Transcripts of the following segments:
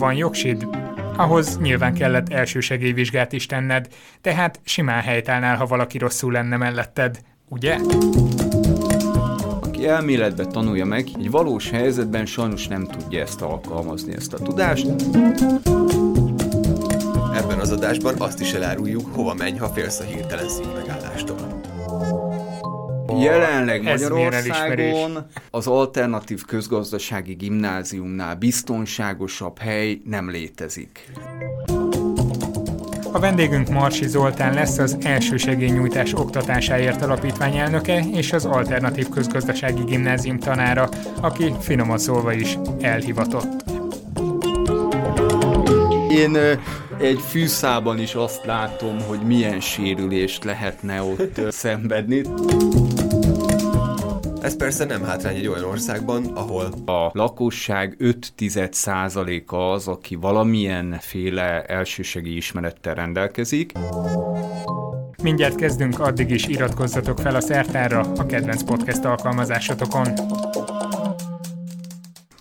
van jogsid, ahhoz nyilván kellett elsősegélyvizsgát is tenned, tehát simán helytállnál, ha valaki rosszul lenne melletted, ugye? Aki elméletben tanulja meg, egy valós helyzetben sajnos nem tudja ezt alkalmazni, ezt a tudást. Ebben az adásban azt is eláruljuk, hova menj, ha félsz a hirtelen szívmegállástól. Jelenleg milyen elismerés. Magyarországon az alternatív közgazdasági gimnáziumnál biztonságosabb hely nem létezik. A vendégünk Marsi Zoltán lesz az elsősegélynyújtás oktatásáért alapítvány elnöke és az Alternatív Közgazdasági Gimnázium tanára, aki finoman szólva is elhivatott. Én egy fűszában is azt látom, hogy milyen sérülést lehetne ott szenvedni. Ez persze nem hátrány egy olyan országban, ahol A lakosság 5-10%-a az, aki valamilyenféle elsősegély ismerettel rendelkezik. Mindjárt kezdünk, addig is iratkozzatok fel a szertárra a kedvenc podcast alkalmazásotokon.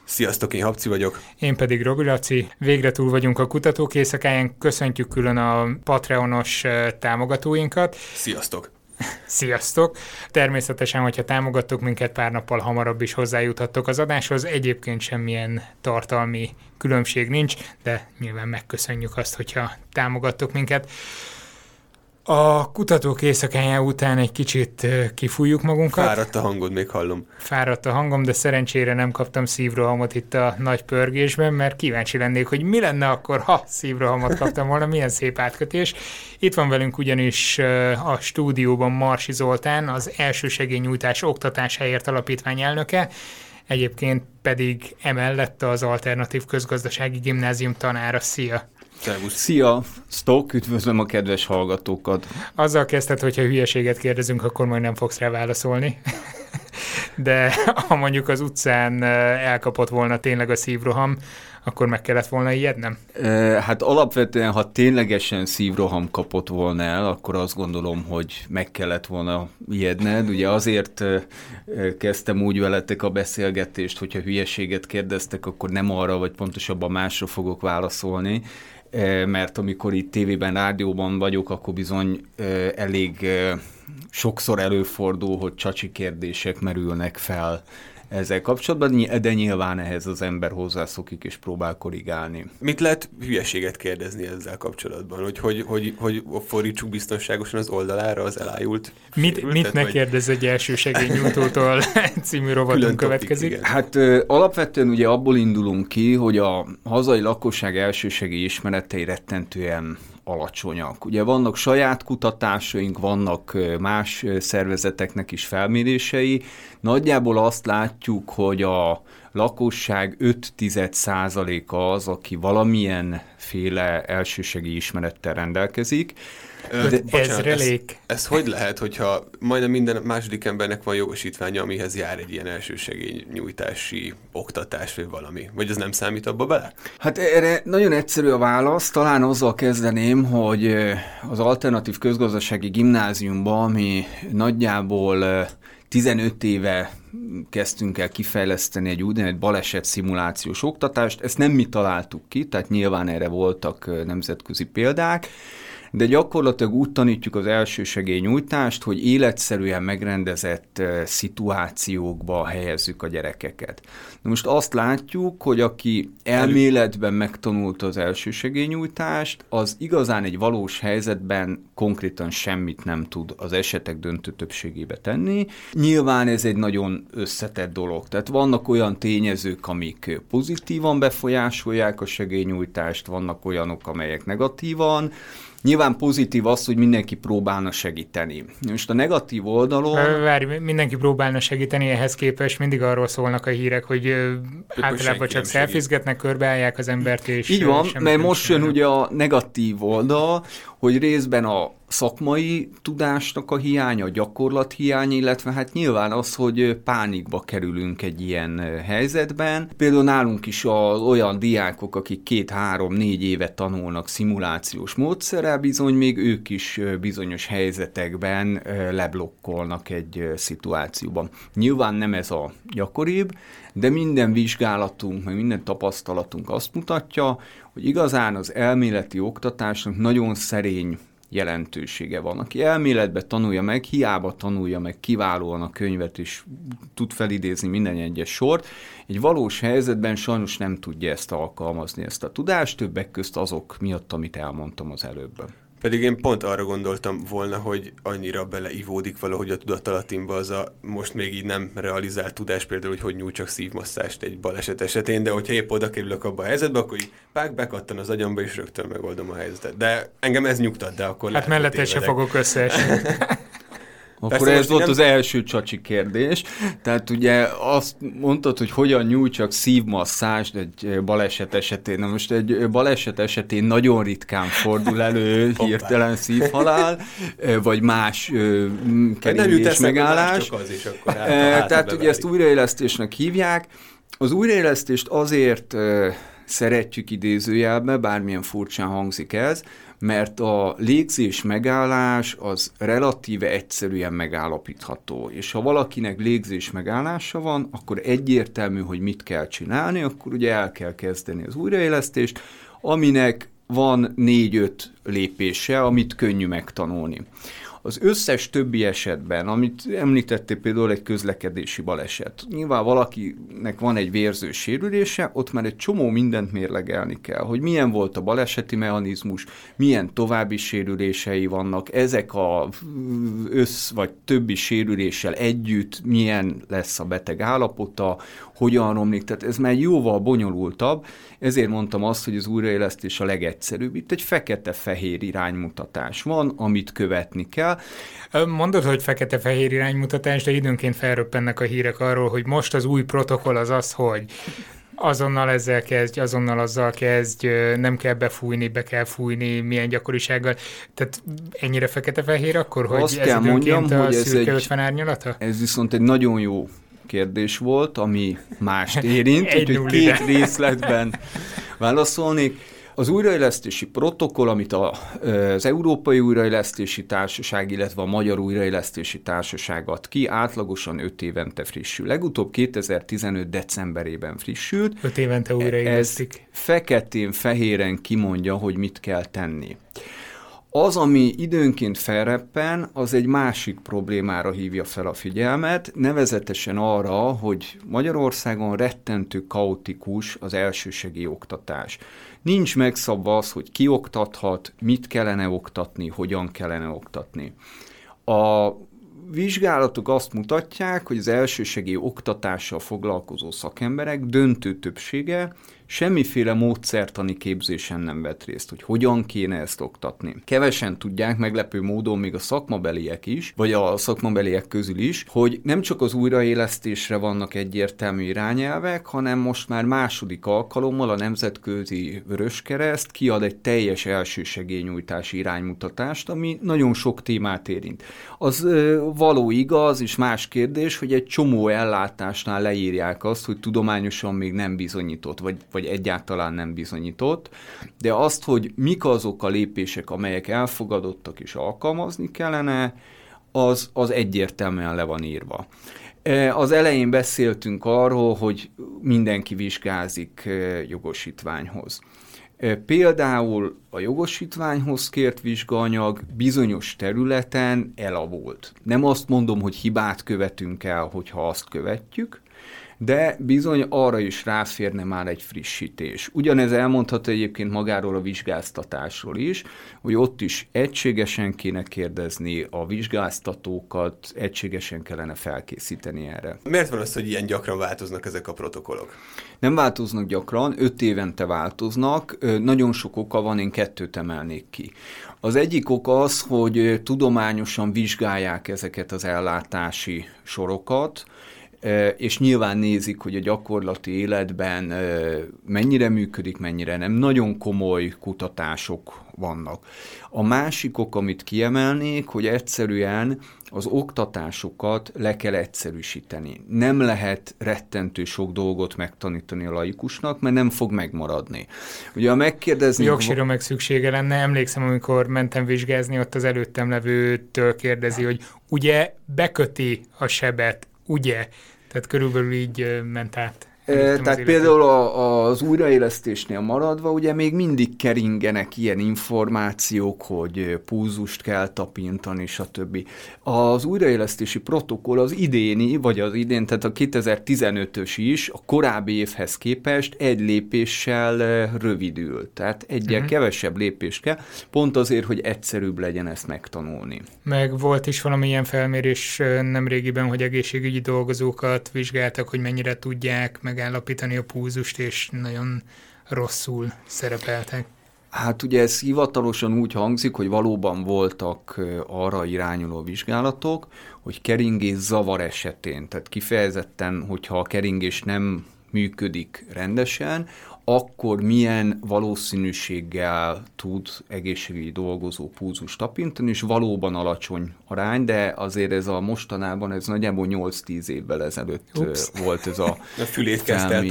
Sziasztok, én Habci vagyok. Én pedig Robi Laci. Végre túl vagyunk a kutatók éjszakáján, köszöntjük külön a Patreonos eh, támogatóinkat. Sziasztok. Sziasztok! Természetesen, hogyha támogattok minket, pár nappal hamarabb is hozzájuthattok az adáshoz. Egyébként semmilyen tartalmi különbség nincs, de nyilván megköszönjük azt, hogyha támogattok minket. A kutatók éjszakája után egy kicsit kifújjuk magunkat. Fáradt a hangod, még hallom. Fáradt a hangom, de szerencsére nem kaptam szívrohamot itt a nagy pörgésben, mert kíváncsi lennék, hogy mi lenne akkor, ha szívrohamot kaptam volna, milyen szép átkötés. Itt van velünk ugyanis a stúdióban Marsi Zoltán, az elsősegélynyújtás oktatásáért alapítvány elnöke, egyébként pedig emellett az Alternatív Közgazdasági Gimnázium tanára. Szia! Szervusz. Szia, Stok, üdvözlöm a kedves hallgatókat. Azzal kezdted, hogyha hülyeséget kérdezünk, akkor majd nem fogsz rá válaszolni. De ha mondjuk az utcán elkapott volna tényleg a szívroham, akkor meg kellett volna ijednem? E, Hát alapvetően, ha ténylegesen szívroham kapott volna el, akkor azt gondolom, hogy meg kellett volna ijedned. Ugye azért kezdtem úgy veletek a beszélgetést, hogyha hülyeséget kérdeztek, akkor nem arra, vagy pontosabban másra fogok válaszolni, mert amikor itt tévében, rádióban vagyok, akkor bizony elég sokszor előfordul, hogy csacsi kérdések merülnek fel ezzel kapcsolatban, de nyilván ehhez az ember hozzászokik és próbál korrigálni. Mit lehet hülyeséget kérdezni ezzel kapcsolatban? Hogy, hogy, hogy, hogy fordítsuk biztonságosan az oldalára az elájult Mit, sérültet, mit ne vagy- kérdezz egy elsősegélynyújtótól című rovatunk Külön következik? topik, Hát ö, alapvetően ugye abból indulunk ki, hogy a hazai lakosság elsősegély ismeretei rettentően alacsonyak. Ugye vannak saját kutatásaink, vannak más szervezeteknek is felmérései. Nagyjából azt látjuk, hogy a lakosság 5-10%-a az, aki valamilyenféle elsősegély ismerettel rendelkezik. Ö, De bocsánat, ezrelék. Ez, ez hogy lehet, hogyha majdnem minden második embernek van jogosítványa, amihez jár egy ilyen elsősegélynyújtási oktatás, vagy valami? Vagy ez nem számít abba bele? Hát erre nagyon egyszerű a válasz. Talán azzal kezdeném, hogy az Alternatív Közgazdasági Gimnáziumban mi nagyjából ö, 15 éve kezdtünk el kifejleszteni egy úgynevezett baleset szimulációs oktatást. Ezt nem mi találtuk ki, tehát nyilván erre voltak nemzetközi példák, de gyakorlatilag úgy tanítjuk az elsősegélynyújtást, hogy életszerűen megrendezett szituációkba helyezzük a gyerekeket. Na most azt látjuk, hogy aki elméletben megtanulta az elsősegélynyújtást, az igazán egy valós helyzetben konkrétan semmit nem tud az esetek döntő többségébe tenni. Nyilván ez egy nagyon összetett dolog. Tehát vannak olyan tényezők, amik pozitívan befolyásolják a segélynyújtást, vannak olyanok, amelyek negatívan. Nyilván pozitív az, hogy mindenki próbálna segíteni. Most a negatív oldalon... Várj, mindenki próbálna segíteni, ehhez képest mindig arról szólnak a hírek, hogy ö, általában csak szelfizgetnek, körbeállják az embert, és Így van, mert most jön ugye a negatív oldal, hogy részben a szakmai tudásnak a hiánya, a gyakorlat hiánya, illetve hát nyilván az, hogy pánikba kerülünk egy ilyen helyzetben. Például nálunk is a, olyan diákok, akik két-három-négy évet tanulnak szimulációs módszerrel, bizony még ők is bizonyos helyzetekben leblokkolnak egy szituációban. Nyilván nem ez a gyakoribb, de minden vizsgálatunk, meg minden tapasztalatunk azt mutatja, hogy igazán az elméleti oktatásnak nagyon szerény jelentősége van. Aki elméletben tanulja meg, hiába tanulja meg kiválóan a könyvet, és tud felidézni minden egyes sort, egy valós helyzetben sajnos nem tudja ezt alkalmazni, ezt a tudást, többek közt azok miatt, amit elmondtam az előbb. Pedig én pont arra gondoltam volna, hogy annyira beleivódik valahogy a tudatalatimba az a most még így nem realizált tudás, például, hogy hogy nyújtsak szívmasszást egy baleset esetén, de hogyha épp oda kerülök abba a helyzetbe, akkor így pák bekattan az agyamba, és rögtön megoldom a helyzetet. De engem ez nyugtat, de akkor Hát mellette se fogok összeesni. Akkor Persze ez volt nem... az első csacsi kérdés. Tehát ugye azt mondtad, hogy hogyan nyújtsak szívmasszást egy baleset esetén. Na most egy baleset esetén nagyon ritkán fordul elő hirtelen szívhalál, vagy más keringés megállás. Az is, akkor Tehát ugye ezt újraélesztésnek hívják. Az újraélesztést azért szeretjük idézőjelbe, bármilyen furcsán hangzik ez, mert a légzés megállás az relatíve egyszerűen megállapítható, és ha valakinek légzés megállása van, akkor egyértelmű, hogy mit kell csinálni, akkor ugye el kell kezdeni az újraélesztést, aminek van négy-öt lépése, amit könnyű megtanulni. Az összes többi esetben, amit említettél például egy közlekedési baleset, nyilván valakinek van egy vérző sérülése, ott már egy csomó mindent mérlegelni kell, hogy milyen volt a baleseti mechanizmus, milyen további sérülései vannak, ezek a össz vagy többi sérüléssel együtt milyen lesz a beteg állapota, hogyan romlik, tehát ez már jóval bonyolultabb, ezért mondtam azt, hogy az újraélesztés a legegyszerűbb. Itt egy fekete-fehér iránymutatás van, amit követni kell. Mondod, hogy fekete-fehér iránymutatás, de időnként felröppennek a hírek arról, hogy most az új protokoll az az, hogy azonnal ezzel kezdj, azonnal azzal kezdj, nem kell befújni, be kell fújni, milyen gyakorisággal. Tehát ennyire fekete-fehér akkor, hogy Azt ez kell mondjam, a hogy ez egy, árnyalata? Ez viszont egy nagyon jó kérdés volt, ami mást érint, úgyhogy két részletben válaszolnék. Az újraélesztési protokoll, amit a, az Európai Újraélesztési Társaság, illetve a Magyar Újraélesztési Társaság ad ki, átlagosan 5 évente frissül. Legutóbb 2015. decemberében frissült. 5 évente újraélesztik. Ez feketén-fehéren kimondja, hogy mit kell tenni. Az, ami időnként felreppen, az egy másik problémára hívja fel a figyelmet, nevezetesen arra, hogy Magyarországon rettentő kaotikus az elsősegi oktatás. Nincs megszabva az, hogy ki oktathat, mit kellene oktatni, hogyan kellene oktatni. A vizsgálatok azt mutatják, hogy az elsősegi oktatással foglalkozó szakemberek döntő többsége semmiféle módszertani képzésen nem vett részt, hogy hogyan kéne ezt oktatni. Kevesen tudják, meglepő módon még a szakmabeliek is, vagy a szakmabeliek közül is, hogy nem csak az újraélesztésre vannak egyértelmű irányelvek, hanem most már második alkalommal a Nemzetközi Vöröskereszt kiad egy teljes elsősegélynyújtási iránymutatást, ami nagyon sok témát érint. Az ö, való igaz, és más kérdés, hogy egy csomó ellátásnál leírják azt, hogy tudományosan még nem bizonyított, vagy, vagy vagy egyáltalán nem bizonyított, de azt, hogy mik azok a lépések, amelyek elfogadottak és alkalmazni kellene, az, az egyértelműen le van írva. E, az elején beszéltünk arról, hogy mindenki vizsgázik e, jogosítványhoz. E, például a jogosítványhoz kért vizsgaanyag bizonyos területen elavult. Nem azt mondom, hogy hibát követünk el, hogyha azt követjük, de bizony arra is ráférne már egy frissítés. Ugyanez elmondható egyébként magáról a vizsgáztatásról is, hogy ott is egységesen kéne kérdezni a vizsgáztatókat, egységesen kellene felkészíteni erre. Miért van az, hogy ilyen gyakran változnak ezek a protokollok? Nem változnak gyakran, öt évente változnak, nagyon sok oka van, én kettőt emelnék ki. Az egyik ok az, hogy tudományosan vizsgálják ezeket az ellátási sorokat, és nyilván nézik, hogy a gyakorlati életben mennyire működik, mennyire nem. Nagyon komoly kutatások vannak. A másikok, amit kiemelnék, hogy egyszerűen az oktatásokat le kell egyszerűsíteni. Nem lehet rettentő sok dolgot megtanítani a laikusnak, mert nem fog megmaradni. Ugye a megkérdezni... Jogsíra meg szüksége lenne. Emlékszem, amikor mentem vizsgázni, ott az előttem levőtől kérdezi, hogy ugye beköti a sebet, ugye? Tehát körülbelül így ment át. Tehát például a, az újraélesztésnél maradva, ugye még mindig keringenek ilyen információk, hogy púzust kell tapintani, stb. Az újraélesztési protokoll az idéni, vagy az idén, tehát a 2015-ös is a korábbi évhez képest egy lépéssel rövidül. Tehát egyre uh-huh. kevesebb lépés kell, pont azért, hogy egyszerűbb legyen ezt megtanulni. Meg volt is valamilyen felmérés nemrégiben, hogy egészségügyi dolgozókat vizsgáltak, hogy mennyire tudják, meg megállapítani a púzust, és nagyon rosszul szerepeltek. Hát ugye ez hivatalosan úgy hangzik, hogy valóban voltak arra irányuló vizsgálatok, hogy keringés zavar esetén, tehát kifejezetten, hogyha a keringés nem működik rendesen, akkor milyen valószínűséggel tud egészségügyi dolgozó púzus tapintani, és valóban alacsony arány, de azért ez a mostanában, ez nagyjából 8-10 évvel ezelőtt Ups. volt ez a A fülét kezdte el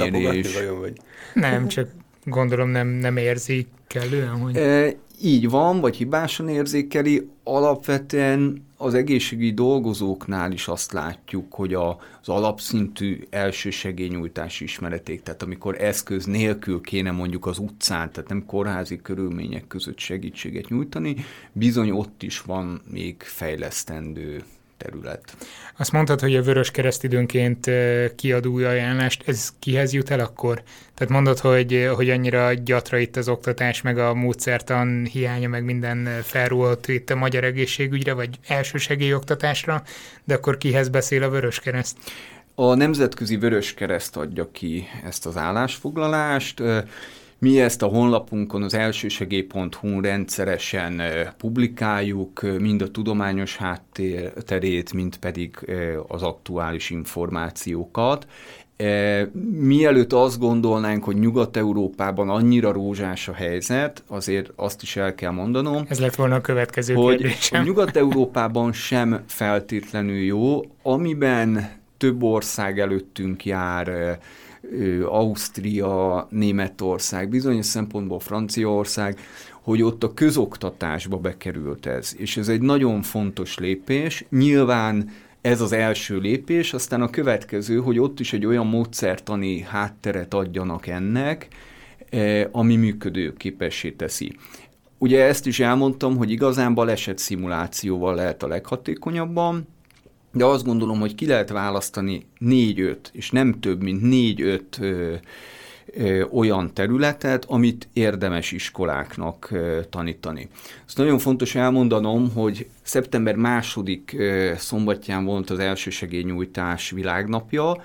vajon, vagy? Nem, csak gondolom nem, nem érzi kellően, hogy... E, így van, vagy hibásan érzékeli. Alapvetően az egészségügyi dolgozóknál is azt látjuk, hogy a, az alapszintű elsősegélynyújtás ismereték, tehát amikor eszköz nélkül kéne mondjuk az utcán, tehát nem kórházi körülmények között segítséget nyújtani, bizony ott is van még fejlesztendő terület. Azt mondtad, hogy a Vörös Kereszt időnként kiad új ajánlást, ez kihez jut el akkor? Tehát mondod, hogy, hogy annyira gyatra itt az oktatás, meg a módszertan hiánya, meg minden felrúlt itt a magyar egészségügyre, vagy oktatásra, de akkor kihez beszél a Vörös Kereszt? A Nemzetközi Vörös Kereszt adja ki ezt az állásfoglalást. Mi ezt a honlapunkon, az elsősegély.hu rendszeresen publikáljuk, mind a tudományos háttérét, mind pedig az aktuális információkat. Mielőtt azt gondolnánk, hogy Nyugat-Európában annyira rózsás a helyzet, azért azt is el kell mondanom. Ez lett volna a következő hogy kérdésem. Nyugat-Európában sem feltétlenül jó, amiben több ország előttünk jár, Ausztria, Németország, bizonyos szempontból Franciaország, hogy ott a közoktatásba bekerült ez. És ez egy nagyon fontos lépés. Nyilván ez az első lépés, aztán a következő, hogy ott is egy olyan módszertani hátteret adjanak ennek, ami működőképessé teszi. Ugye ezt is elmondtam, hogy igazán baleset szimulációval lehet a leghatékonyabban, de azt gondolom, hogy ki lehet választani négy-öt, és nem több, mint négy-öt olyan területet, amit érdemes iskoláknak tanítani. Ezt nagyon fontos elmondanom, hogy szeptember második szombatján volt az elsősegélynyújtás világnapja,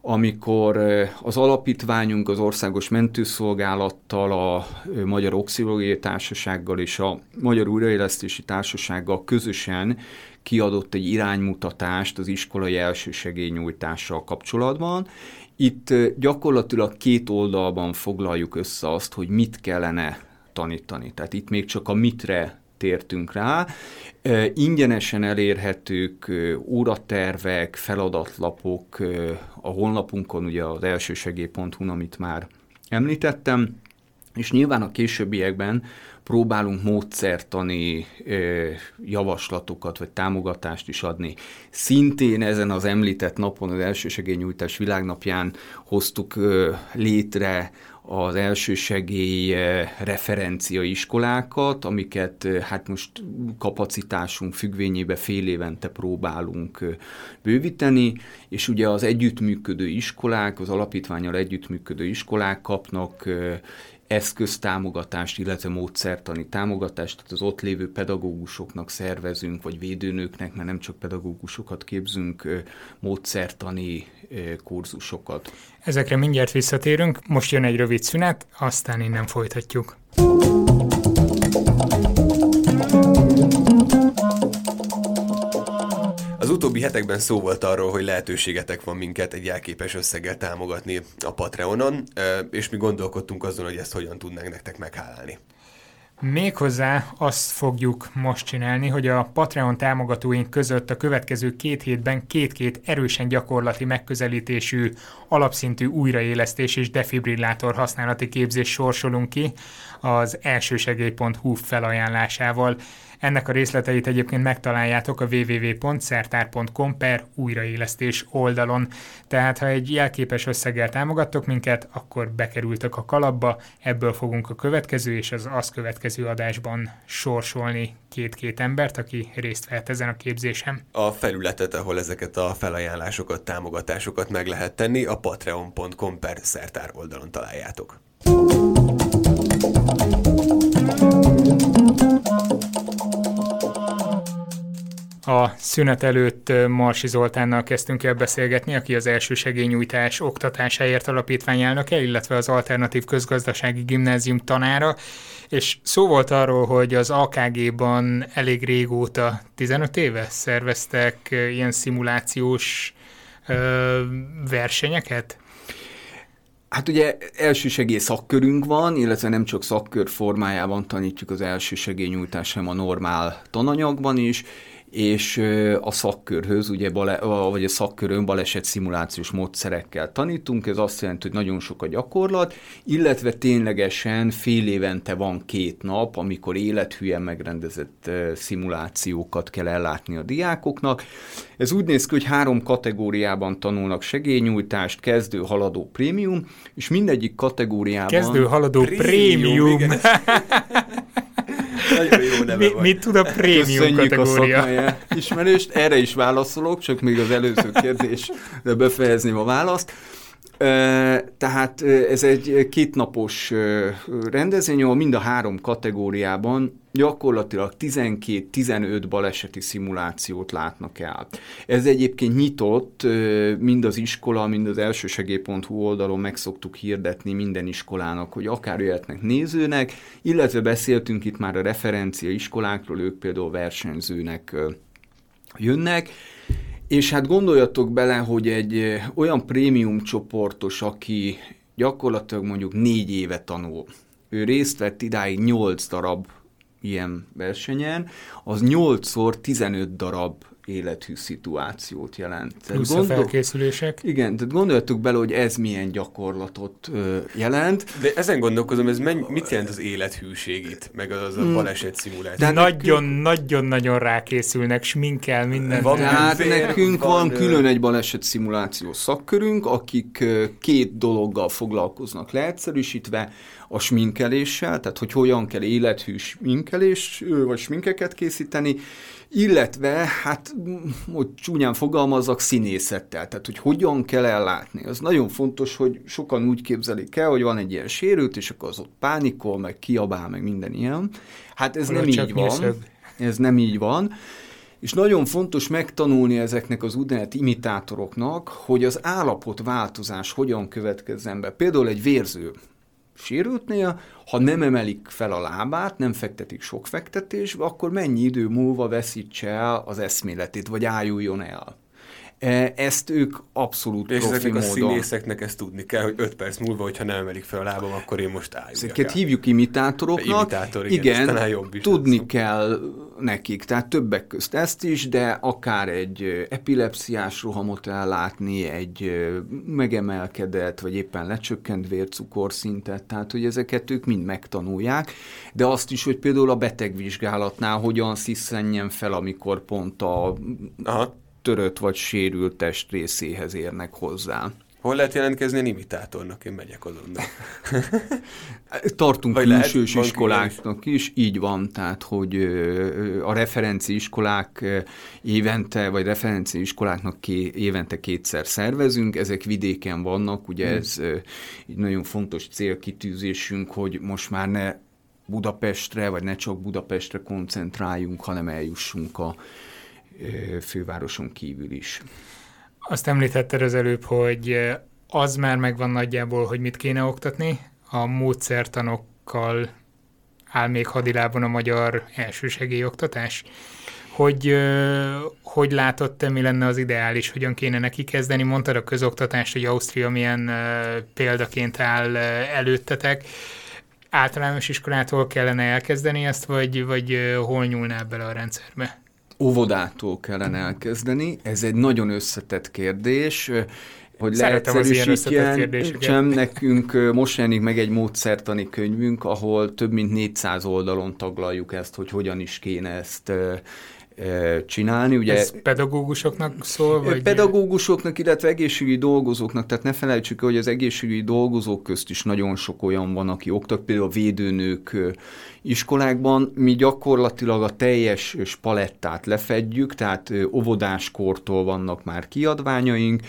amikor az alapítványunk az Országos Mentőszolgálattal, a Magyar Oxilológiai Társasággal és a Magyar Újraélesztési Társasággal közösen kiadott egy iránymutatást az iskolai elsősegélynyújtással kapcsolatban. Itt gyakorlatilag két oldalban foglaljuk össze azt, hogy mit kellene tanítani. Tehát itt még csak a mitre tértünk rá. Ingyenesen elérhetők óratervek, feladatlapok a honlapunkon, ugye az elsősegély.hu, amit már említettem, és nyilván a későbbiekben próbálunk módszertani javaslatokat vagy támogatást is adni. Szintén ezen az említett napon, az elsősegélynyújtás világnapján hoztuk létre az elsősegély referencia iskolákat, amiket hát most kapacitásunk függvényébe fél évente próbálunk bővíteni, és ugye az együttműködő iskolák, az alapítványal együttműködő iskolák kapnak eszköztámogatást, illetve módszertani támogatást, tehát az ott lévő pedagógusoknak szervezünk, vagy védőnőknek, mert nem csak pedagógusokat képzünk, módszertani kurzusokat. Ezekre mindjárt visszatérünk, most jön egy rövid szünet, aztán innen folytatjuk. Utóbbi hetekben szó volt arról, hogy lehetőségetek van minket egy jelképes összeggel támogatni a Patreonon, és mi gondolkodtunk azon, hogy ezt hogyan tudnánk nektek meghálálni. Méghozzá azt fogjuk most csinálni, hogy a Patreon támogatóink között a következő két hétben két-két erősen gyakorlati megközelítésű, alapszintű újraélesztés és defibrillátor használati képzés sorsolunk ki az elsősegély.hu felajánlásával. Ennek a részleteit egyébként megtaláljátok a www.szertár.com per újraélesztés oldalon. Tehát, ha egy jelképes összeggel támogattok minket, akkor bekerültök a kalapba, ebből fogunk a következő és az azt következő adásban sorsolni két-két embert, aki részt vehet ezen a képzésen. A felületet, ahol ezeket a felajánlásokat, támogatásokat meg lehet tenni, a patreon.com per szertár oldalon találjátok. A szünet előtt Marsi Zoltánnal kezdtünk el beszélgetni, aki az első segélynyújtás oktatásáért alapítvány elnöke, illetve az Alternatív Közgazdasági Gimnázium tanára, és szó volt arról, hogy az AKG-ban elég régóta, 15 éve szerveztek ilyen szimulációs ö, versenyeket? Hát ugye elsősegély szakkörünk van, illetve nem csak szakkör formájában tanítjuk az elsősegélynyújtás, hanem a normál tananyagban is, és a szakkörhöz, ugye bale, vagy a szakkörön baleset szimulációs módszerekkel tanítunk, ez azt jelenti, hogy nagyon sok a gyakorlat, illetve ténylegesen fél évente van két nap, amikor élethűen megrendezett szimulációkat kell ellátni a diákoknak. Ez úgy néz ki, hogy három kategóriában tanulnak segélynyújtást, kezdő, haladó, prémium, és mindegyik kategóriában... Kezdő, haladó, prémium! prémium. Neve mi, Mit tud a prémium kategória? a ismerést, erre is válaszolok, csak még az előző kérdésre befejezném a választ. Tehát ez egy kétnapos rendezvény, ahol mind a három kategóriában gyakorlatilag 12-15 baleseti szimulációt látnak el. Ez egyébként nyitott, mind az iskola, mind az elsősegély.hu oldalon meg szoktuk hirdetni minden iskolának, hogy akár jöhetnek nézőnek, illetve beszéltünk itt már a referencia iskolákról, ők például versenyzőnek jönnek, és hát gondoljatok bele, hogy egy olyan prémium csoportos, aki gyakorlatilag mondjuk négy éve tanul, ő részt vett idáig nyolc darab ilyen versenyen, az 8-szor 15 darab élethű szituációt jelent. Plusz gondol... a felkészülések. Igen, tehát gondoltuk bele, hogy ez milyen gyakorlatot ö, jelent. De ezen gondolkozom, ez menny... mit jelent az élethűség itt, meg az a hmm. baleset szimuláció? De nagyon-nagyon-nagyon rákészülnek, sminkel, minden. Van Tehát nekünk van, van külön egy baleset szimuláció szakkörünk, akik két dologgal foglalkoznak leegyszerűsítve, a sminkeléssel, tehát hogy hogyan kell élethű sminkelés, vagy sminkeket készíteni, illetve, hát, hogy csúnyán fogalmazzak, színészettel, tehát hogy hogyan kell ellátni. Az nagyon fontos, hogy sokan úgy képzelik el, hogy van egy ilyen sérült, és akkor az ott pánikol, meg kiabál, meg minden ilyen. Hát ez Hol nem így van. Nyeszöbb. Ez nem így van. És nagyon fontos megtanulni ezeknek az úgynevezett imitátoroknak, hogy az állapotváltozás hogyan következzen be. Például egy vérző sérültnél, ha nem emelik fel a lábát, nem fektetik sok fektetésbe, akkor mennyi idő múlva veszítse el az eszméletét, vagy ájuljon el. E, ezt ők abszolút És profi módon. a színészeknek ezt tudni kell, hogy 5 perc múlva, hogyha nem emelik fel a lábam, akkor én most álljak. Ezeket hívjuk imitátoroknak. Imitátor, igen, igen jobb is tudni lesz. kell nekik, tehát többek közt ezt is, de akár egy epilepsziás rohamot ellátni, egy megemelkedett, vagy éppen lecsökkent vércukorszintet, tehát hogy ezeket ők mind megtanulják, de azt is, hogy például a betegvizsgálatnál hogyan sziszenjen fel, amikor pont a Aha törött vagy sérült testrészéhez érnek hozzá. Hol lehet jelentkezni a imitátornak? Én megyek azonnal. Tartunk vagy külsős lehet, iskoláknak is, így van, tehát hogy a referenci iskolák évente, vagy referenci iskoláknak ké, évente kétszer szervezünk, ezek vidéken vannak, ugye hmm. ez egy nagyon fontos célkitűzésünk, hogy most már ne Budapestre, vagy ne csak Budapestre koncentráljunk, hanem eljussunk a fővároson kívül is. Azt említetted az előbb, hogy az már megvan nagyjából, hogy mit kéne oktatni, a módszertanokkal áll még hadilában a magyar elsősegélyoktatás? hogy hogy látod te, mi lenne az ideális, hogyan kéne neki kezdeni? Mondtad a közoktatást, hogy Ausztria milyen példaként áll előttetek. Általános iskolától kellene elkezdeni ezt, vagy, vagy hol nyúlnál bele a rendszerbe? Óvodától kellene elkezdeni. Ez egy nagyon összetett kérdés hogy Szeretem leegyszerűsítjen, nekünk most jelenik meg egy módszertani könyvünk, ahol több mint 400 oldalon taglaljuk ezt, hogy hogyan is kéne ezt csinálni. Ugye, Ez pedagógusoknak szól? Vagy... Pedagógusoknak, illetve egészségügyi dolgozóknak, tehát ne felejtsük hogy az egészségügyi dolgozók közt is nagyon sok olyan van, aki oktat, például a védőnők iskolákban. Mi gyakorlatilag a teljes palettát lefedjük, tehát óvodáskortól vannak már kiadványaink,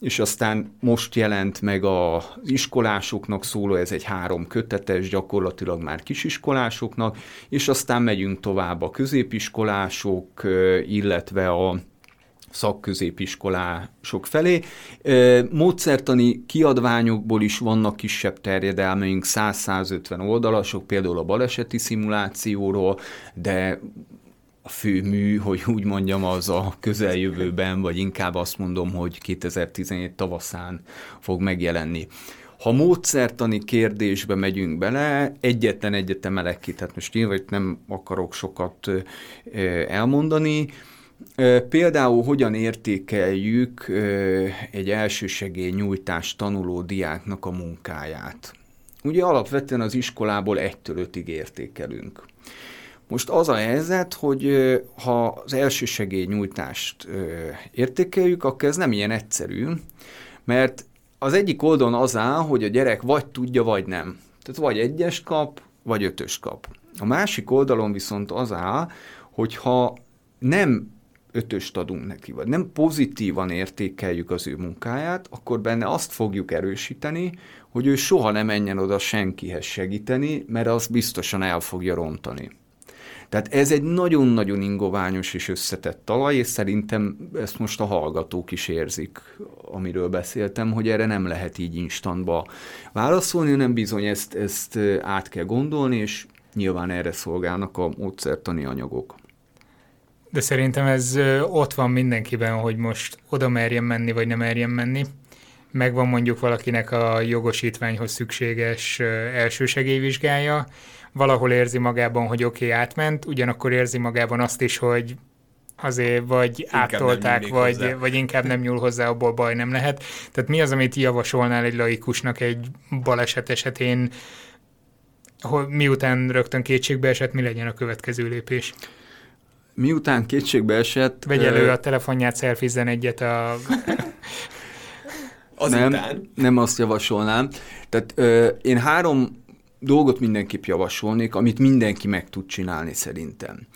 és aztán most jelent meg az iskolásoknak szóló, ez egy három kötetes, gyakorlatilag már kisiskolásoknak, és aztán megyünk tovább a középiskolások, illetve a szakközépiskolások felé. Módszertani kiadványokból is vannak kisebb terjedelmeink, 100-150 oldalasok, például a baleseti szimulációról, de a fő mű, hogy úgy mondjam, az a közeljövőben, vagy inkább azt mondom, hogy 2017 tavaszán fog megjelenni. Ha módszertani kérdésbe megyünk bele, egyetlen egyet emelek ki, tehát most nyilván nem akarok sokat elmondani, Például hogyan értékeljük egy elsősegély nyújtás tanuló diáknak a munkáját. Ugye alapvetően az iskolából egytől ötig értékelünk. Most az a helyzet, hogy ha az elsősegélynyújtást értékeljük, akkor ez nem ilyen egyszerű, mert az egyik oldalon az áll, hogy a gyerek vagy tudja, vagy nem. Tehát vagy egyes kap, vagy ötös kap. A másik oldalon viszont az áll, hogyha nem ötöst adunk neki, vagy nem pozitívan értékeljük az ő munkáját, akkor benne azt fogjuk erősíteni, hogy ő soha nem menjen oda senkihez segíteni, mert az biztosan el fogja rontani. Tehát ez egy nagyon-nagyon ingoványos és összetett talaj, és szerintem ezt most a hallgatók is érzik, amiről beszéltem, hogy erre nem lehet így instantba válaszolni, hanem bizony ezt, ezt át kell gondolni, és nyilván erre szolgálnak a módszertani anyagok. De szerintem ez ott van mindenkiben, hogy most oda merjen menni, vagy nem merjen menni. Megvan mondjuk valakinek a jogosítványhoz szükséges elsősegélyvizsgája, valahol érzi magában, hogy oké, okay, átment, ugyanakkor érzi magában azt is, hogy azért vagy inkább áttolták, vagy, vagy inkább nem nyúl hozzá, abból baj nem lehet. Tehát mi az, amit javasolnál egy laikusnak egy baleset esetén, hogy miután rögtön kétségbe esett, mi legyen a következő lépés? Miután kétségbe esett... Vegy elő a telefonját, szelfizzen egyet a... Azután. Nem, nem azt javasolnám. Tehát ö, én három dolgot mindenképp javasolnék, amit mindenki meg tud csinálni szerintem.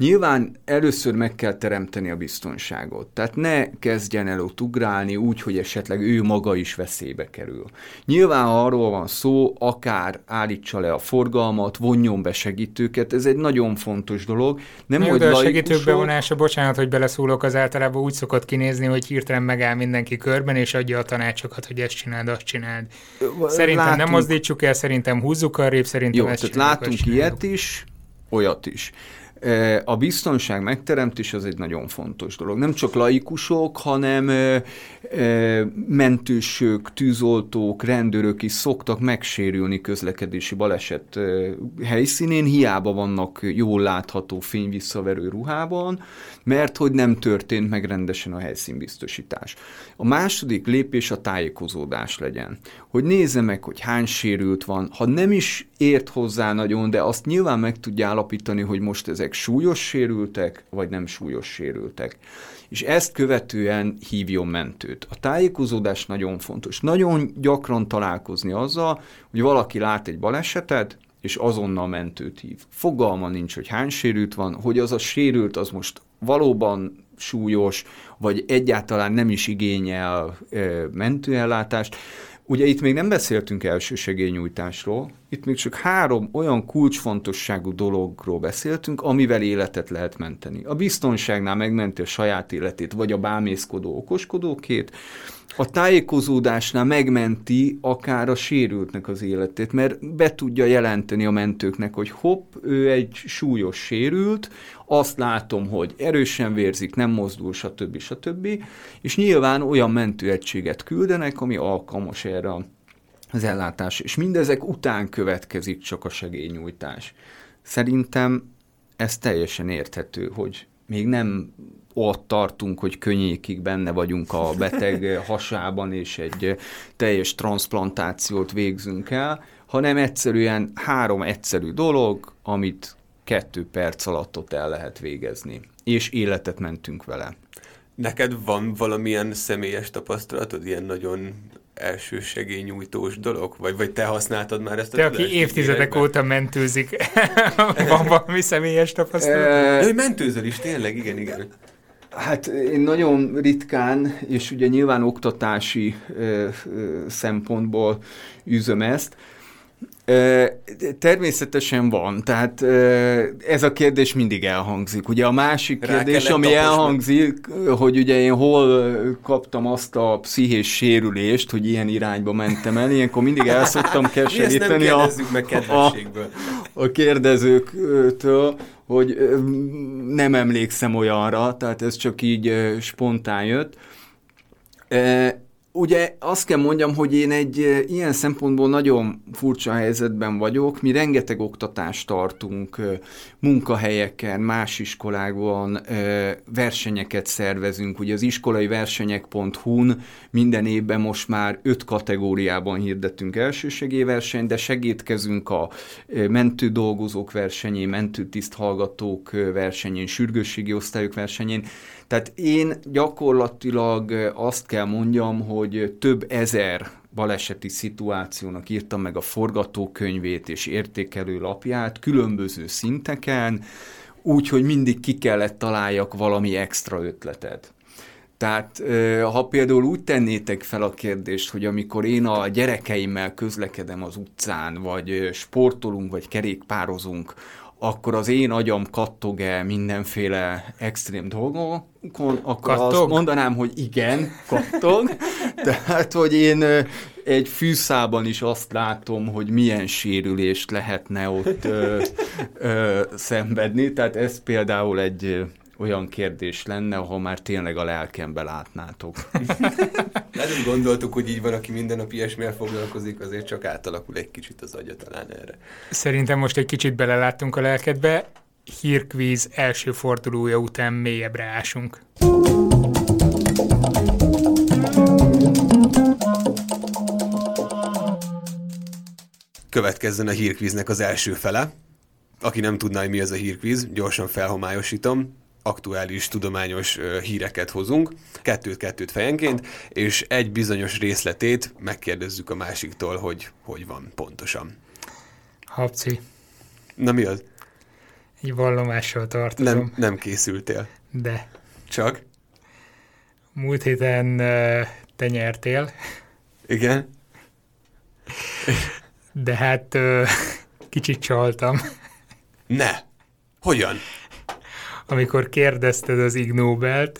Nyilván először meg kell teremteni a biztonságot, tehát ne kezdjen el ott ugrálni úgy, hogy esetleg ő maga is veszélybe kerül. Nyilván ha arról van szó, akár állítsa le a forgalmat, vonjon be segítőket, ez egy nagyon fontos dolog. Nem, hogy a segítők bevonása, bocsánat, hogy beleszólok, az általában úgy szokott kinézni, hogy hirtelen megáll mindenki körben, és adja a tanácsokat, hogy ezt csináld, azt csináld. Szerintem látunk... nem mozdítsuk el, szerintem húzzuk arrébb, szerintem Jó, ezt tehát látunk ilyet is, olyat is. A biztonság megteremtés az egy nagyon fontos dolog. Nem csak laikusok, hanem mentősök, tűzoltók, rendőrök is szoktak megsérülni közlekedési baleset helyszínén, hiába vannak jól látható fényvisszaverő ruhában, mert hogy nem történt meg rendesen a helyszínbiztosítás. A második lépés a tájékozódás legyen. Hogy nézze meg, hogy hány sérült van, ha nem is ért hozzá nagyon, de azt nyilván meg tudja állapítani, hogy most ezek súlyos sérültek, vagy nem súlyos sérültek. És ezt követően hívjon mentőt. A tájékozódás nagyon fontos. Nagyon gyakran találkozni azzal, hogy valaki lát egy balesetet, és azonnal mentőt hív. Fogalma nincs, hogy hány sérült van, hogy az a sérült, az most valóban súlyos, vagy egyáltalán nem is igényel mentőellátást. Ugye itt még nem beszéltünk elsősegélynyújtásról, itt még csak három olyan kulcsfontosságú dologról beszéltünk, amivel életet lehet menteni. A biztonságnál megmenti a saját életét, vagy a bámészkodó okoskodókét, a tájékozódásnál megmenti akár a sérültnek az életét, mert be tudja jelenteni a mentőknek, hogy hopp, ő egy súlyos sérült, azt látom, hogy erősen vérzik, nem mozdul, stb. stb. És nyilván olyan mentőegységet küldenek, ami alkalmas erre az ellátás. És mindezek után következik csak a segélynyújtás. Szerintem ez teljesen érthető, hogy még nem ott tartunk, hogy könnyékig benne vagyunk a beteg hasában, és egy teljes transplantációt végzünk el, hanem egyszerűen három egyszerű dolog, amit kettő perc alatt ott el lehet végezni. És életet mentünk vele. Neked van valamilyen személyes tapasztalatod, ilyen nagyon első segélynyújtós dolog? Vagy, vagy te használtad már ezt a Te, aki évtizedek érekben? óta mentőzik, van valami személyes tapasztalat? Hogy mentőzöl is, tényleg, igen, igen. Hát én nagyon ritkán, és ugye nyilván oktatási ö, ö, szempontból üzöm ezt, Természetesen van, tehát ez a kérdés mindig elhangzik. Ugye a másik kérdés, ami elhangzik, hogy ugye én hol kaptam azt a pszichés sérülést, hogy ilyen irányba mentem el, ilyenkor mindig el szoktam keseríteni a, meg a, a kérdezőktől, hogy nem emlékszem olyanra, tehát ez csak így spontán jött. Ugye azt kell mondjam, hogy én egy ilyen szempontból nagyon furcsa helyzetben vagyok. Mi rengeteg oktatást tartunk munkahelyeken, más iskolákban, versenyeket szervezünk. Ugye az iskolai versenyek.hu-n minden évben most már öt kategóriában hirdetünk elsősegélyversenyt, de segítkezünk a mentő dolgozók versenyén, mentő hallgatók versenyén, sürgősségi osztályok versenyén. Tehát én gyakorlatilag azt kell mondjam, hogy több ezer baleseti szituációnak írtam meg a forgatókönyvét és értékelő lapját különböző szinteken, úgyhogy mindig ki kellett találjak valami extra ötletet. Tehát ha például úgy tennétek fel a kérdést, hogy amikor én a gyerekeimmel közlekedem az utcán, vagy sportolunk, vagy kerékpározunk, akkor az én agyam kattog-e mindenféle extrém dolgokon, akkor kattog? azt mondanám, hogy igen, kattog. Tehát, hogy én egy fűszában is azt látom, hogy milyen sérülést lehetne ott ö, ö, szenvedni. Tehát ez például egy olyan kérdés lenne, ha már tényleg a lelkembe látnátok. Nem gondoltuk, hogy így van, aki minden nap ilyesmivel foglalkozik, azért csak átalakul egy kicsit az agya talán erre. Szerintem most egy kicsit beleláttunk a lelkedbe, hírkvíz első fordulója után mélyebbre ásunk. Következzen a hírkvíznek az első fele. Aki nem tudná, hogy mi az a hírkvíz, gyorsan felhomályosítom aktuális tudományos híreket hozunk, kettőt-kettőt fejenként, és egy bizonyos részletét megkérdezzük a másiktól, hogy hogy van pontosan. Habci. Na mi az? Egy vallomással tartozom. Nem, nem készültél. De. Csak? Múlt héten te nyertél. Igen? De hát kicsit csaltam. Ne! Hogyan? Amikor kérdezted az Ig Nobelt.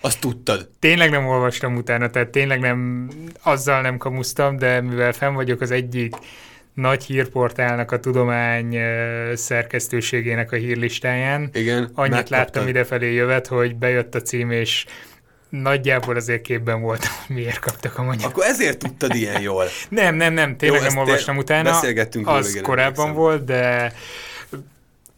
Azt tudtad. Tényleg nem olvastam utána, tehát tényleg nem, azzal nem kamusztam, de mivel fenn vagyok az egyik nagy hírportálnak a tudomány szerkesztőségének a hírlistáján. Igen, Annyit láttam idefelé jövet, hogy bejött a cím, és nagyjából azért képben voltam, hogy miért kaptak a magyar. Akkor ezért tudtad ilyen jól. nem, nem, nem, tényleg Jó, nem olvastam utána. Beszélgettünk Az korábban volt, de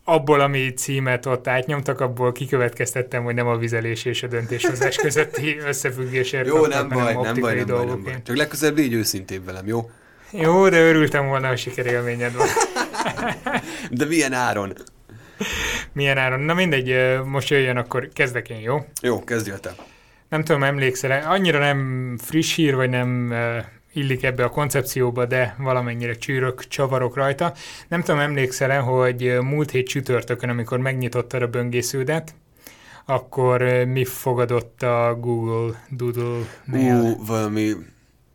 abból, ami címet ott átnyomtak, abból kikövetkeztettem, hogy nem a vizelés és a döntéshozás közötti összefüggésért Jó, nem baj, nem baj, nem baj, nem baj. Csak legközelebb légy őszintébb velem, jó? Jó, de örültem volna, hogy sikerélményed van. de milyen áron? Milyen áron? Na mindegy, most jöjjön, akkor kezdek én, jó? Jó, kezdj te. Nem tudom, emlékszel, annyira nem friss hír, vagy nem illik ebbe a koncepcióba, de valamennyire csűrök, csavarok rajta. Nem tudom, emlékszel-e, hogy múlt hét csütörtökön, amikor megnyitottad a böngésződet, akkor mi fogadott a Google Doodle-nél? Ú, valami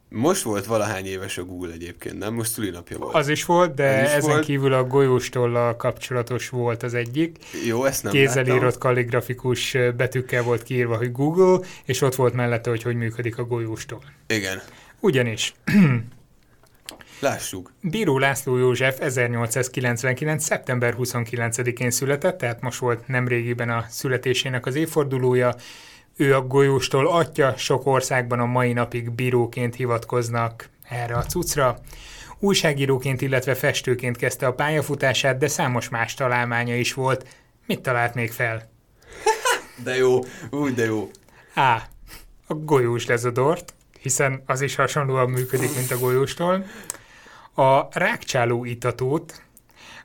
Most volt valahány éves a Google egyébként, nem? Most szülinapja volt. Az is volt, de is ezen volt. kívül a golyóstollal kapcsolatos volt az egyik. Jó, ezt nem Kézzel láttam. írott kalligrafikus betűkkel volt kiírva, hogy Google, és ott volt mellette, hogy hogy működik a golyóstól. Igen. Ugyanis Lássuk. Bíró László József 1899. szeptember 29-én született, tehát most volt nemrégiben a születésének az évfordulója. Ő a golyóstól atya, sok országban a mai napig bíróként hivatkoznak erre a cuccra. Újságíróként, illetve festőként kezdte a pályafutását, de számos más találmánya is volt. Mit talált még fel? De jó, úgy de jó. A. A golyós lezodort, hiszen az is hasonlóan működik, mint a golyóstól. A rákcsáló itatót,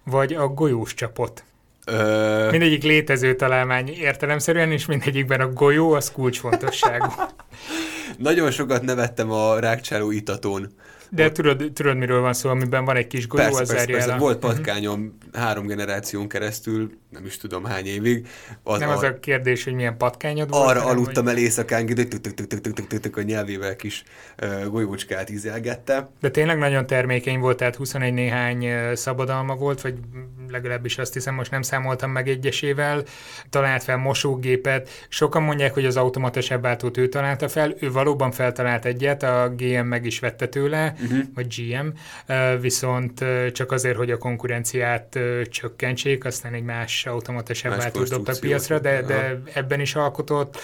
vagy a golyós csapot. Ö, Mindegyik létező találmány értelemszerűen, és mindegyikben a golyó az kulcsfontosságú. nagyon sokat nevettem a rákcsáló itatón. De tudod, tudod, miről van szó, amiben van egy kis golyó, Persze, az persze, persze. el a... Volt patkányom három generáción keresztül, nem is tudom hány évig. Az Nem az ar- a kérdés, hogy milyen patkányod volt. arra aludtam hogy... el éjszakánként, tök, a nyelvével kis golyócskát ízelgette. De tényleg nagyon termékeny volt, tehát 21 néhány szabadalma volt, vagy legalábbis azt hiszem, most nem számoltam meg egyesével. Talált fel mosógépet. Sokan mondják, hogy az automata sebváltót ő találta fel. Ő valóban feltalált egyet, a GM meg is vette tőle, Uh-huh. vagy GM, viszont csak azért, hogy a konkurenciát csökkentsék, aztán egy más automata sebváltót dobtak piacra, de, de ebben is alkotott.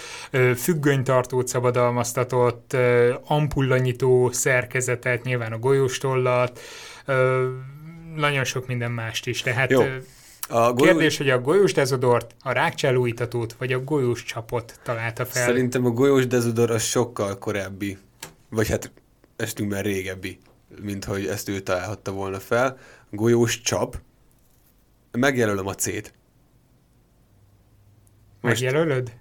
Függönytartót szabadalmaztatott, ampullanyitó szerkezetet, nyilván a golyóstollat, nagyon sok minden mást is. Tehát Jó. A golyó... kérdés, hogy a golyós dezodort, a rákcsáló itatót, vagy a golyós csapot találta fel. Szerintem a golyós dezodor az sokkal korábbi, vagy hát estünkben régebbi, mint hogy ezt ő találhatta volna fel. Golyós csap, megjelölöm a C-t. Most Megjelölöd?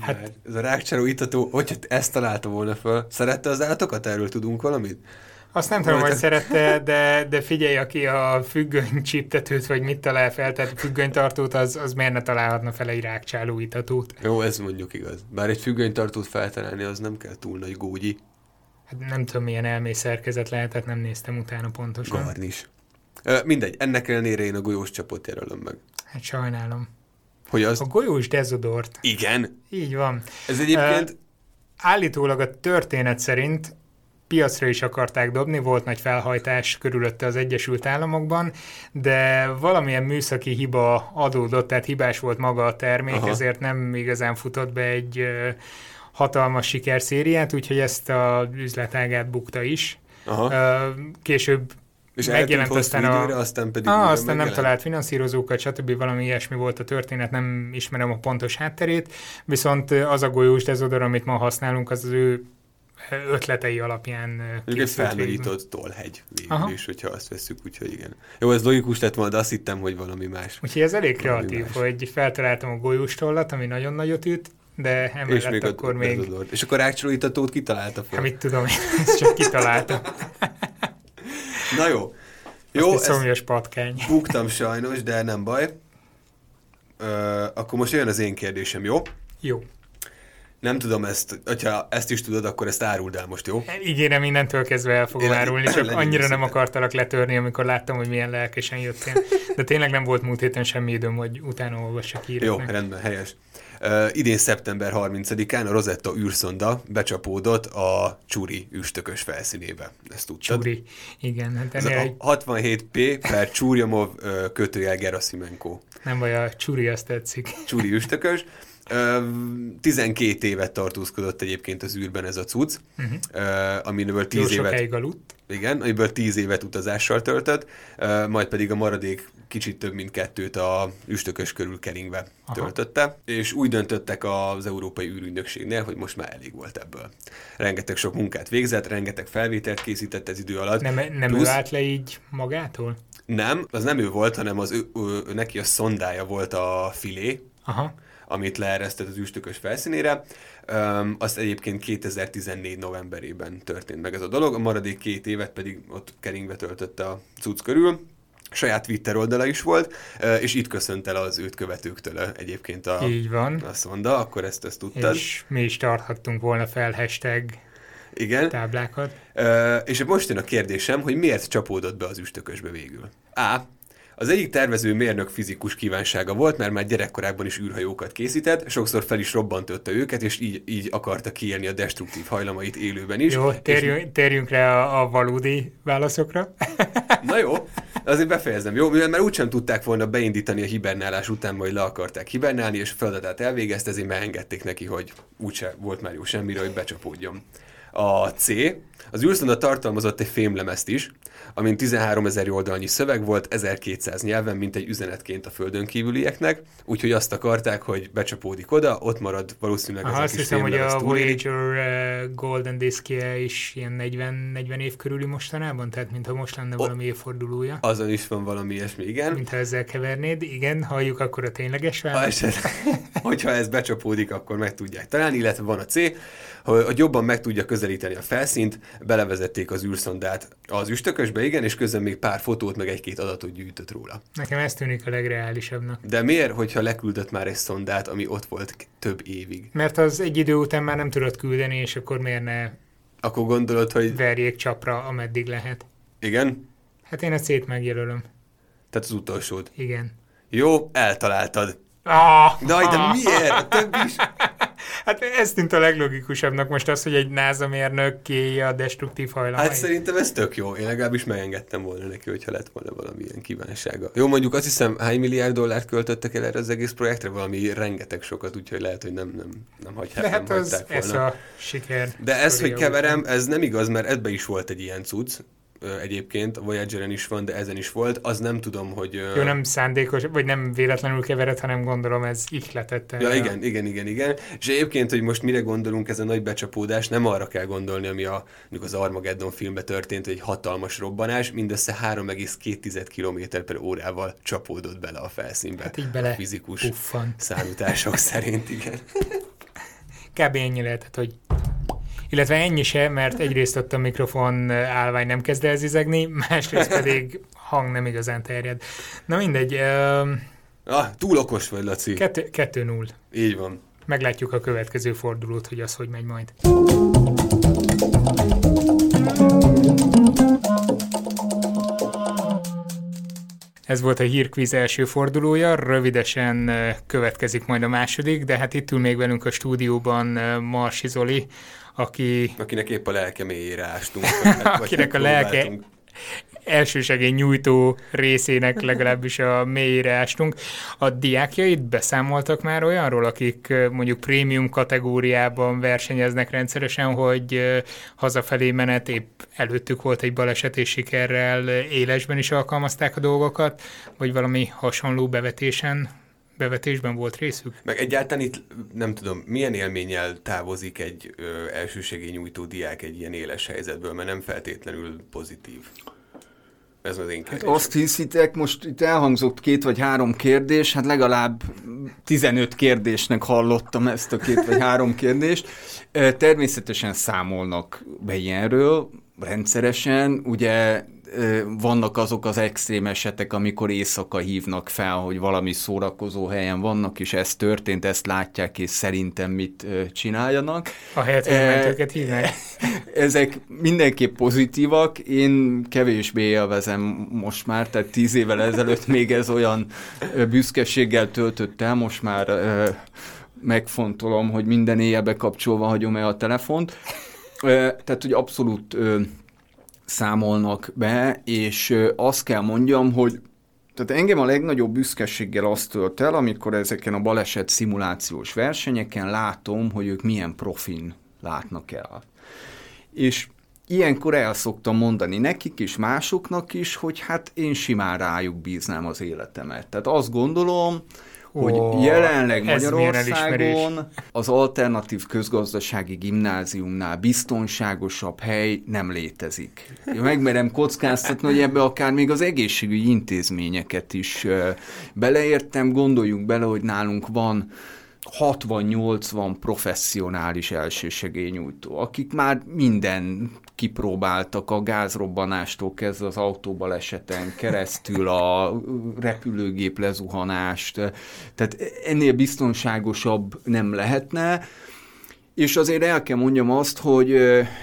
hát, Hát- ez a rákcsáló itató, hogyha ezt találta volna fel, szerette az állatokat? Erről tudunk valamit? Azt nem tudom, hogy szerette, de, de figyelj, aki a függöny csíptetőt, vagy mit talál fel, tehát függönytartót, az, az miért ne találhatna fel egy rákcsáló itatót? Jó, ez mondjuk igaz. Bár egy függönytartót feltalálni, az nem kell túl nagy gógyi. Nem tudom, milyen elmészerkezet lehetett, nem néztem utána pontosan. Garnis. Ö, mindegy, ennek ellenére én a golyós csapot jelölöm meg. Hát sajnálom. Hogy az... A golyós dezodort. Igen. Így van. Ez egyébként... Állítólag a történet szerint piacra is akarták dobni, volt nagy felhajtás körülötte az Egyesült Államokban, de valamilyen műszaki hiba adódott, tehát hibás volt maga a termék, Aha. ezért nem igazán futott be egy ö, hatalmas sikerszériát, úgyhogy ezt a üzletágát bukta is. Aha. Később És megjelent aztán a- időre, aztán pedig Ah, újra aztán nem megjelent. talált finanszírozókat, stb. valami ilyesmi volt a történet, nem ismerem a pontos hátterét, viszont az a golyós dezodor, amit ma használunk, az az ő ötletei alapján egy felnagyított tollhegy végül is, hogyha azt veszük, úgyhogy igen. Jó, ez logikus lett volna, de azt hittem, hogy valami más. Úgyhogy ez elég kreatív, más. hogy feltaláltam a golyós tollat, ami nagyon nagyot üt, de és emellett még akkor a még, dezodort. És akkor rákcsolítatót kitalálta hát fel. mit tudom, ezt csak kitaláltam. Na jó. Jó, Jó, ezt szomjas patkány. buktam sajnos, de nem baj. Ö, akkor most jön az én kérdésem, jó? Jó. Nem tudom ezt, hogyha ezt is tudod, akkor ezt áruld el most, jó? Ígérem, innentől kezdve el fogom Én- árulni, csak annyira nem akartalak letörni, amikor láttam, hogy milyen lelkesen jöttél. De tényleg nem volt múlt héten semmi időm, hogy utána olvassak Jó, híreknek. rendben, helyes. Uh, idén szeptember 30-án a Rosetta űrszonda becsapódott a Csuri üstökös felszínébe. Ezt tudtad? Csúri. Igen, hát Ez egy, 67P per Csúrjamov uh, kötőjel Gerasimenko. nem baj, a csúri azt tetszik. Csúri üstökös. Ö, 12 évet tartózkodott egyébként az űrben ez a cucc, Uh-huh. aminiből Jó 10 évet, aludt. igen, amiből 10 évet utazással töltött, majd pedig a maradék kicsit több mint kettőt a üstökös körül keringve Aha. töltötte, és úgy döntöttek az Európai űrügynökségnél, hogy most már elég volt ebből. Rengeteg sok munkát végzett, rengeteg felvételt készített ez idő alatt. Nem, nem Plusz- ő állt le így magától? Nem, az nem ő volt, hanem az ő, ő, ő, neki a szondája volt a filé, Aha. Amit leeresztett az üstökös felszínére. Um, azt egyébként 2014 novemberében történt meg ez a dolog, a maradék két évet pedig ott keringve töltötte a cucc körül. Saját Twitter oldala is volt, uh, és itt köszönt el az őt követőktől uh, egyébként a, Így van. a szonda, akkor ezt, ezt tudtad. És... Mi is tarthattunk volna fel hashtag Igen. táblákat. Ö, és most jön a kérdésem, hogy miért csapódott be az üstökösbe végül? A. Az egyik tervező mérnök fizikus kívánsága volt, mert már gyerekkorában is űrhajókat készített, sokszor fel is robbantotta őket, és így, így akarta kiélni a destruktív hajlamait élőben is. Jó, És- térjünk, térjünk rá a, a valódi válaszokra. Na jó, azért befejezem, jó? Mivel már úgysem tudták volna beindítani a hibernálás után, majd le akarták hibernálni, és feladatát elvégezte, ezért beengedték neki, hogy úgyse volt már jó semmire, hogy becsapódjon. A C, az űrszonda tartalmazott egy fémlemezt is, amin 13 ezer oldalnyi szöveg volt, 1200 nyelven, mint egy üzenetként a földön kívülieknek, úgyhogy azt akarták, hogy becsapódik oda, ott marad valószínűleg ez Aha, azt hiszem, hogy a. Voyager uh, Golden Diskje is ilyen 40, 40 év körüli mostanában, tehát mintha most lenne valami évfordulója. Azon is van valami ilyesmi, igen. Mintha ezzel kevernéd. Igen, halljuk akkor a tényleges Ha választ. esetleg, hogyha ez becsapódik, akkor meg tudják találni, illetve van a C, hogy jobban meg tudja közelíteni a felszínt, belevezették az űrszondát az üstökösbe, igen, és közben még pár fotót, meg egy-két adatot gyűjtött róla. Nekem ez tűnik a legreálisabbnak. De miért, hogyha leküldött már egy szondát, ami ott volt több évig? Mert az egy idő után már nem tudod küldeni, és akkor miért ne Akkor gondolod, hogy verjék csapra, ameddig lehet. igen? Hát én a C-t megjelölöm. Tehát az utolsód. Igen. Jó, eltaláltad. Ah, Daj, de miért? A többi is. Hát ez tűnt a leglogikusabbnak most az, hogy egy NASA mérnök kiélje a destruktív hajlamait. Hát szerintem ez tök jó. Én legalábbis megengedtem volna neki, hogyha lett volna valamilyen kívánsága. Jó, mondjuk azt hiszem, hány milliárd dollárt költöttek el erre az egész projektre? Valami rengeteg sokat, úgyhogy lehet, hogy nem, nem, nem, hagyhat, De nem az, hagyták ez volna. a siker. De ez, hogy keverem, ez nem igaz, mert ebbe is volt egy ilyen cucc. Egyébként a Voyager-en is van, de ezen is volt. Az nem tudom, hogy... Jó, nem szándékos, vagy nem véletlenül kevered, hanem gondolom ez ihletette. Ja, igen, igen, igen, igen. És egyébként, hogy most mire gondolunk ez a nagy becsapódás, nem arra kell gondolni, ami a, mondjuk az Armageddon filmben történt, hogy egy hatalmas robbanás, mindössze 3,2 km per órával csapódott bele a felszínbe. Hát így bele a fizikus Puffan. számítások szerint, igen. Kb. ennyi lehetett, hogy illetve ennyi se, mert egyrészt ott a mikrofon állvány nem kezd el zizegni, másrészt pedig hang nem igazán terjed. Na mindegy, öm, Ah, túl okos vagy, Laci. kettő, kettő null. Így van. Meglátjuk a következő fordulót, hogy az hogy megy majd. Ez volt a hírkvíz első fordulója, rövidesen következik majd a második, de hát itt ül még velünk a stúdióban Marsi Zoli, aki Akinek épp a lelke mélyére ástunk. vagy Akinek a lelke-. Elsősegély nyújtó részének legalábbis a mélyére ástunk. A diákjaid beszámoltak már olyanról, akik mondjuk prémium kategóriában versenyeznek rendszeresen, hogy hazafelé menet épp előttük volt egy baleset és sikerrel élesben is alkalmazták a dolgokat, vagy valami hasonló bevetésen, bevetésben volt részük? Meg egyáltalán itt nem tudom, milyen élménnyel távozik egy ö, elsősegélynyújtó diák egy ilyen éles helyzetből, mert nem feltétlenül pozitív. Ez az én Hát kérdésem. azt hiszitek, most itt elhangzott két vagy három kérdés, hát legalább 15 kérdésnek hallottam ezt a két vagy három kérdést. Természetesen számolnak be ilyenről, rendszeresen, ugye vannak azok az extrém esetek, amikor éjszaka hívnak fel, hogy valami szórakozó helyen vannak, és ez történt, ezt látják, és szerintem mit csináljanak. Ahelyett, hogy Eh, mentőket hívnak? Ezek mindenképp pozitívak, én kevésbé élvezem most már, tehát tíz évvel ezelőtt még ez olyan büszkeséggel töltött el, most már megfontolom, hogy minden éjjel bekapcsolva hagyom-e a telefont. Tehát, hogy abszolút számolnak be, és azt kell mondjam, hogy tehát engem a legnagyobb büszkeséggel azt tölt el, amikor ezeken a baleset szimulációs versenyeken látom, hogy ők milyen profin látnak el. És ilyenkor el szoktam mondani nekik is, másoknak is, hogy hát én simán rájuk bíznám az életemet. Tehát azt gondolom, hogy jelenleg. Magyarországon az alternatív közgazdasági gimnáziumnál biztonságosabb hely nem létezik. Én megmerem kockáztatni, hogy ebbe akár még az egészségügyi intézményeket is beleértem. Gondoljunk bele, hogy nálunk van 60-80 professzionális elsősegélynyújtó, akik már minden kipróbáltak a gázrobbanástól kezdve az autóbaleseten keresztül a repülőgép lezuhanást, tehát ennél biztonságosabb nem lehetne, És azért el kell mondjam azt, hogy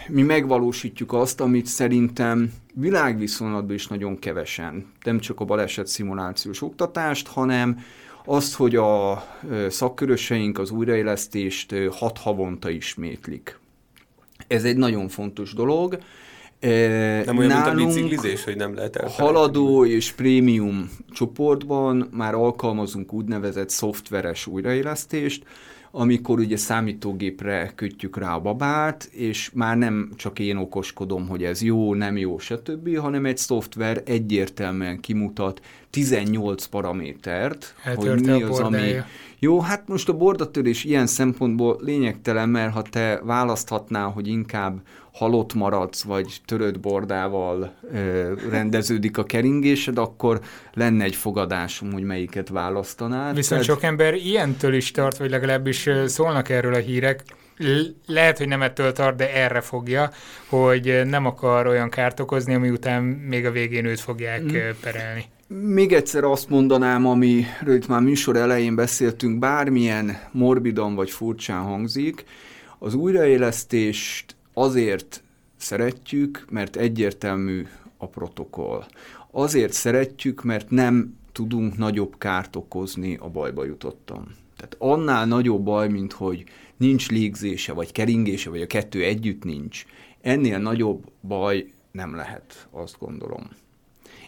mi megvalósítjuk azt, amit szerintem világviszonylatban is nagyon kevesen, nem csak a baleset szimulációs oktatást, hanem azt, hogy a szakköröseink az újraélesztést hat havonta ismétlik. Ez egy nagyon fontos dolog. Nem olyan, Nálunk mint a biciklizés, hogy nem lehet elfelejteni. Haladó és prémium csoportban már alkalmazunk úgynevezett szoftveres újraélesztést, amikor ugye számítógépre kötjük rá a babát, és már nem csak én okoskodom, hogy ez jó, nem jó, stb., hanem egy szoftver egyértelműen kimutat 18 paramétert, Eltörte hogy mi az, ami... Jó, hát most a bordatörés ilyen szempontból lényegtelen, mert ha te választhatnál, hogy inkább halott maradsz, vagy törött bordával ö, rendeződik a keringésed, akkor lenne egy fogadásom, hogy melyiket választanád. Viszont Tehát... sok ember ilyentől is tart, vagy legalábbis szólnak erről a hírek, lehet, hogy nem ettől tart, de erre fogja, hogy nem akar olyan kárt okozni, ami után még a végén őt fogják mm. perelni. Még egyszer azt mondanám, amiről itt már műsor elején beszéltünk, bármilyen morbidan vagy furcsán hangzik, az újraélesztést azért szeretjük, mert egyértelmű a protokoll. Azért szeretjük, mert nem tudunk nagyobb kárt okozni a bajba jutottam. Tehát annál nagyobb baj, mint hogy nincs légzése, vagy keringése, vagy a kettő együtt nincs, ennél nagyobb baj nem lehet, azt gondolom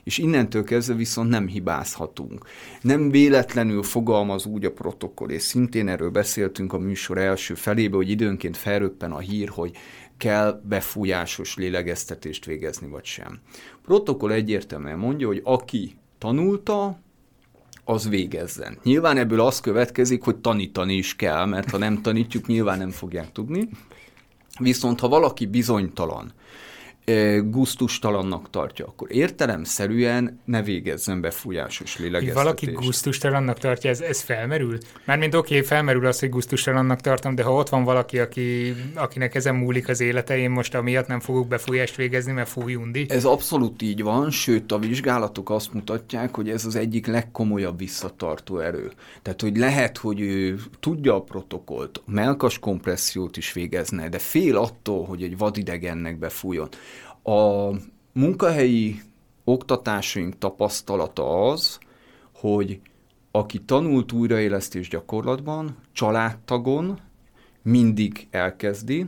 és innentől kezdve viszont nem hibázhatunk. Nem véletlenül fogalmaz úgy a protokoll, és szintén erről beszéltünk a műsor első felébe, hogy időnként felröppen a hír, hogy kell befújásos lélegeztetést végezni, vagy sem. Protokoll egyértelműen mondja, hogy aki tanulta, az végezzen. Nyilván ebből az következik, hogy tanítani is kell, mert ha nem tanítjuk, nyilván nem fogják tudni. Viszont ha valaki bizonytalan, gusztustalannak tartja, akkor értelemszerűen ne végezzen fújásos lélegeztetést. Valaki gusztustalannak tartja, ez, ez felmerül? Mármint oké, okay, felmerül az, hogy gusztustalannak tartom, de ha ott van valaki, aki, akinek ezen múlik az élete, én most amiatt nem fogok befújást végezni, mert fúj undi. Ez abszolút így van, sőt a vizsgálatok azt mutatják, hogy ez az egyik legkomolyabb visszatartó erő. Tehát, hogy lehet, hogy ő tudja a protokollt, melkas kompressziót is végezne, de fél attól, hogy egy vadidegennek befújjon. A munkahelyi oktatásaink tapasztalata az, hogy aki tanult újraélesztés gyakorlatban, családtagon mindig elkezdi,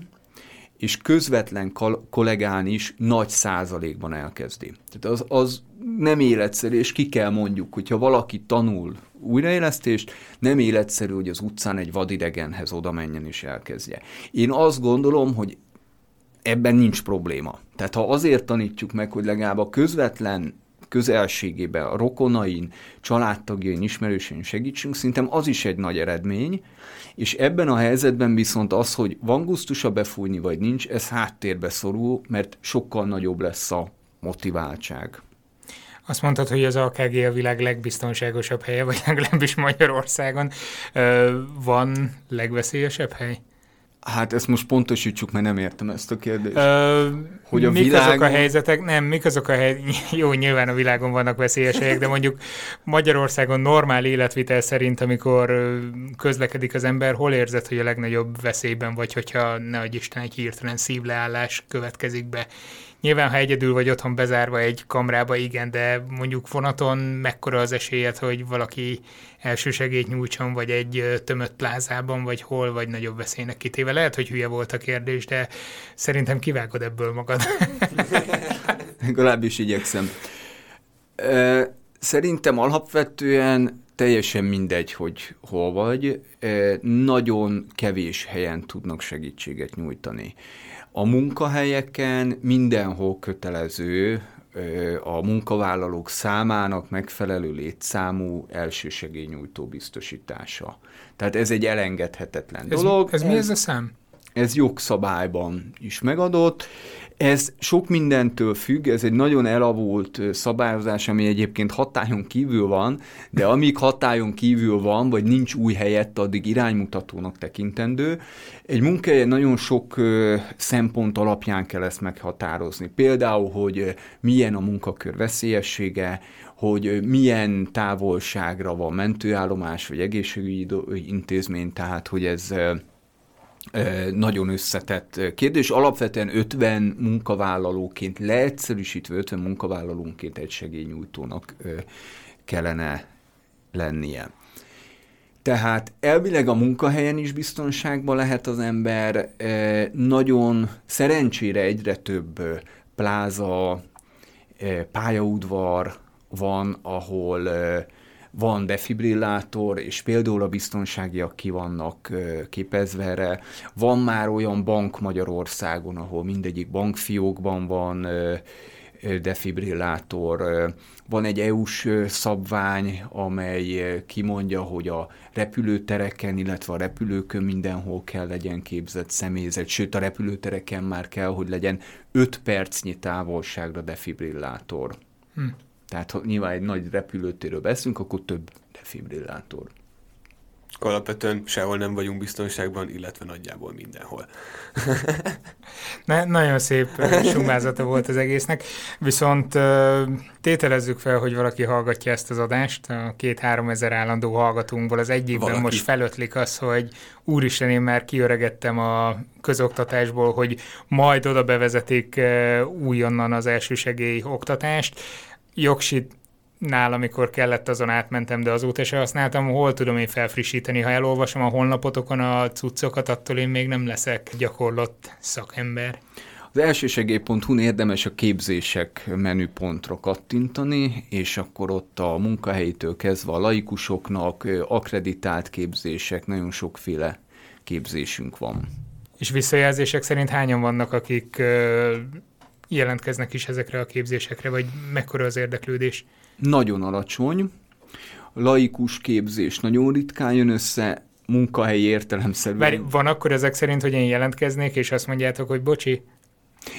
és közvetlen kollégán is nagy százalékban elkezdi. Tehát az, az nem életszerű, és ki kell mondjuk, hogyha valaki tanul újraélesztést, nem életszerű, hogy az utcán egy vadidegenhez oda menjen és elkezdje. Én azt gondolom, hogy ebben nincs probléma. Tehát ha azért tanítjuk meg, hogy legalább a közvetlen közelségében, a rokonain, családtagjain, ismerősein segítsünk, szerintem az is egy nagy eredmény, és ebben a helyzetben viszont az, hogy van gusztusa befújni, vagy nincs, ez háttérbe szorul, mert sokkal nagyobb lesz a motiváltság. Azt mondtad, hogy az AKG a világ legbiztonságosabb helye, vagy legalábbis Magyarországon. Van legveszélyesebb hely? Hát ezt most pontosítsuk, mert nem értem ezt a kérdést. Ö, hogy a mik világon... azok a helyzetek? Nem, mik azok a hely... Jó, nyilván a világon vannak veszélyes helyek, de mondjuk Magyarországon normál életvitel szerint, amikor közlekedik az ember, hol érzed, hogy a legnagyobb veszélyben vagy, hogyha ne adj Isten egy hirtelen szívleállás következik be Nyilván, ha egyedül vagy otthon bezárva egy kamrába, igen, de mondjuk vonaton mekkora az esélyed, hogy valaki elsősegélyt nyújtson, vagy egy tömött plázában, vagy hol, vagy nagyobb veszélynek kitéve. Lehet, hogy hülye volt a kérdés, de szerintem kivágod ebből magad. Legalábbis igyekszem. Szerintem alapvetően teljesen mindegy, hogy hol vagy, nagyon kevés helyen tudnak segítséget nyújtani. A munkahelyeken mindenhol kötelező a munkavállalók számának megfelelő létszámú elsősegélynyújtó biztosítása. Tehát ez egy elengedhetetlen ez, dolog. Ez, ez mi ez a szám? Ez jogszabályban is megadott, ez sok mindentől függ, ez egy nagyon elavult szabályozás, ami egyébként hatályon kívül van, de amíg hatályon kívül van, vagy nincs új helyett, addig iránymutatónak tekintendő. Egy munkahelyen nagyon sok szempont alapján kell ezt meghatározni. Például, hogy milyen a munkakör veszélyessége, hogy milyen távolságra van mentőállomás, vagy egészségügyi intézmény, tehát hogy ez nagyon összetett kérdés. Alapvetően 50 munkavállalóként, leegyszerűsítve 50 munkavállalónként egy segélynyújtónak kellene lennie. Tehát elvileg a munkahelyen is biztonságban lehet az ember, nagyon szerencsére egyre több pláza, pályaudvar van, ahol van defibrillátor, és például a biztonságiak ki vannak képezve erre. Van már olyan bank Magyarországon, ahol mindegyik bankfiókban van defibrillátor. Van egy EU-s szabvány, amely kimondja, hogy a repülőtereken, illetve a repülőkön mindenhol kell legyen képzett személyzet, sőt a repülőtereken már kell, hogy legyen 5 percnyi távolságra defibrillátor. Hm. Tehát ha nyilván egy nagy repülőtérről beszélünk, akkor több defibrillátor. Alapvetően sehol nem vagyunk biztonságban, illetve nagyjából mindenhol. ne, nagyon szép sumázata volt az egésznek, viszont tételezzük fel, hogy valaki hallgatja ezt az adást, a két-három ezer állandó hallgatónkból az egyikben valaki. most felötlik az, hogy úristen, én már kiöregettem a közoktatásból, hogy majd oda bevezetik újonnan az elsősegély oktatást, jogsit nál, amikor kellett, azon átmentem, de azóta se használtam. Hol tudom én felfrissíteni? Ha elolvasom a honlapotokon a cuccokat, attól én még nem leszek gyakorlott szakember. Az elsősegély.hu-n érdemes a képzések menüpontra kattintani, és akkor ott a munkahelytől kezdve a laikusoknak akreditált képzések, nagyon sokféle képzésünk van. És visszajelzések szerint hányan vannak, akik jelentkeznek is ezekre a képzésekre, vagy mekkora az érdeklődés? Nagyon alacsony. Laikus képzés nagyon ritkán jön össze, munkahelyi értelemszerűen. Várj, van akkor ezek szerint, hogy én jelentkeznék, és azt mondjátok, hogy bocsi?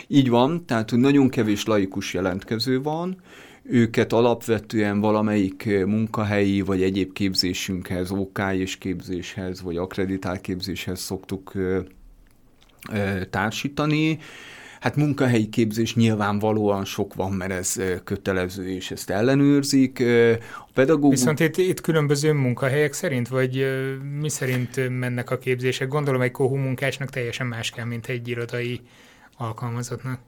Így van, tehát hogy nagyon kevés laikus jelentkező van, őket alapvetően valamelyik munkahelyi vagy egyéb képzésünkhez, OK és képzéshez, vagy akreditált képzéshez szoktuk ö, ö, társítani. Hát munkahelyi képzés nyilvánvalóan sok van, mert ez kötelező, és ezt ellenőrzik. A pedagógus... Viszont itt, itt különböző munkahelyek szerint, vagy mi szerint mennek a képzések? Gondolom egy kohú munkásnak teljesen más kell, mint egy irodai alkalmazottnak.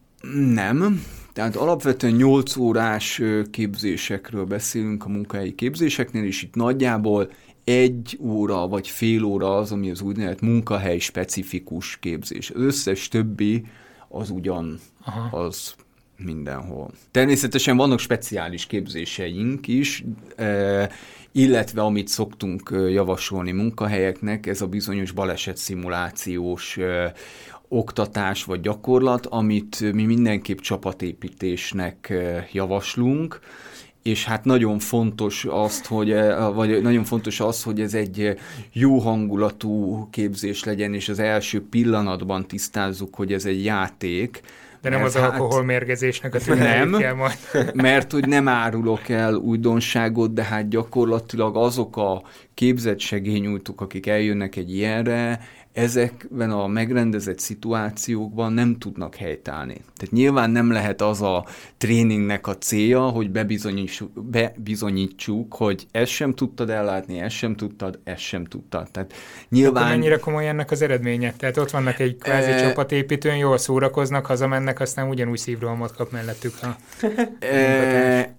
Nem, tehát alapvetően 8 órás képzésekről beszélünk a munkahelyi képzéseknél, és itt nagyjából egy óra vagy fél óra az, ami az úgynevezett munkahely specifikus képzés. Az összes többi az ugyan, Aha. az mindenhol. Természetesen vannak speciális képzéseink is, eh, illetve amit szoktunk eh, javasolni munkahelyeknek, ez a bizonyos baleset szimulációs eh, oktatás vagy gyakorlat, amit mi mindenképp csapatépítésnek javaslunk, és hát nagyon fontos azt, hogy, vagy nagyon fontos az, hogy ez egy jó hangulatú képzés legyen, és az első pillanatban tisztázzuk, hogy ez egy játék, de nem mert az hát, alkoholmérgezésnek a nem, kell majd. mert hogy nem árulok el újdonságot, de hát gyakorlatilag azok a képzett segényújtók, akik eljönnek egy ilyenre, ezekben a megrendezett szituációkban nem tudnak helytállni. Tehát nyilván nem lehet az a tréningnek a célja, hogy bebizonyítsuk, bebizonyítsuk hogy ezt sem tudtad ellátni, ezt sem tudtad, ezt sem tudtad. Tehát nyilván... Akkor mennyire komoly ennek az eredménye? Tehát ott vannak egy kvázi e... csapatépítőn, jól szórakoznak, hazamennek, aztán ugyanúgy szívrohamot kap mellettük. Ha... E...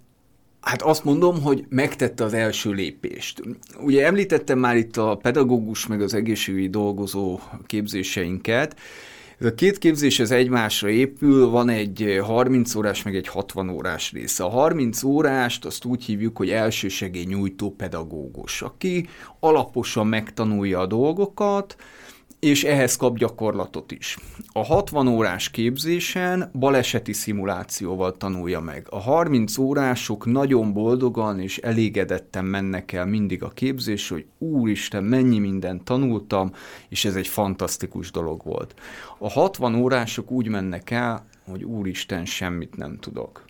Hát azt mondom, hogy megtette az első lépést. Ugye említettem már itt a pedagógus meg az egészségügyi dolgozó képzéseinket. Ez a két képzés ez egymásra épül, van egy 30 órás, meg egy 60 órás része. A 30 órást azt úgy hívjuk, hogy elsősegély nyújtó pedagógus, aki alaposan megtanulja a dolgokat, és ehhez kap gyakorlatot is. A 60 órás képzésen baleseti szimulációval tanulja meg. A 30 órások nagyon boldogan és elégedetten mennek el mindig a képzés, hogy úristen, mennyi mindent tanultam, és ez egy fantasztikus dolog volt. A 60 órások úgy mennek el, hogy úristen, semmit nem tudok.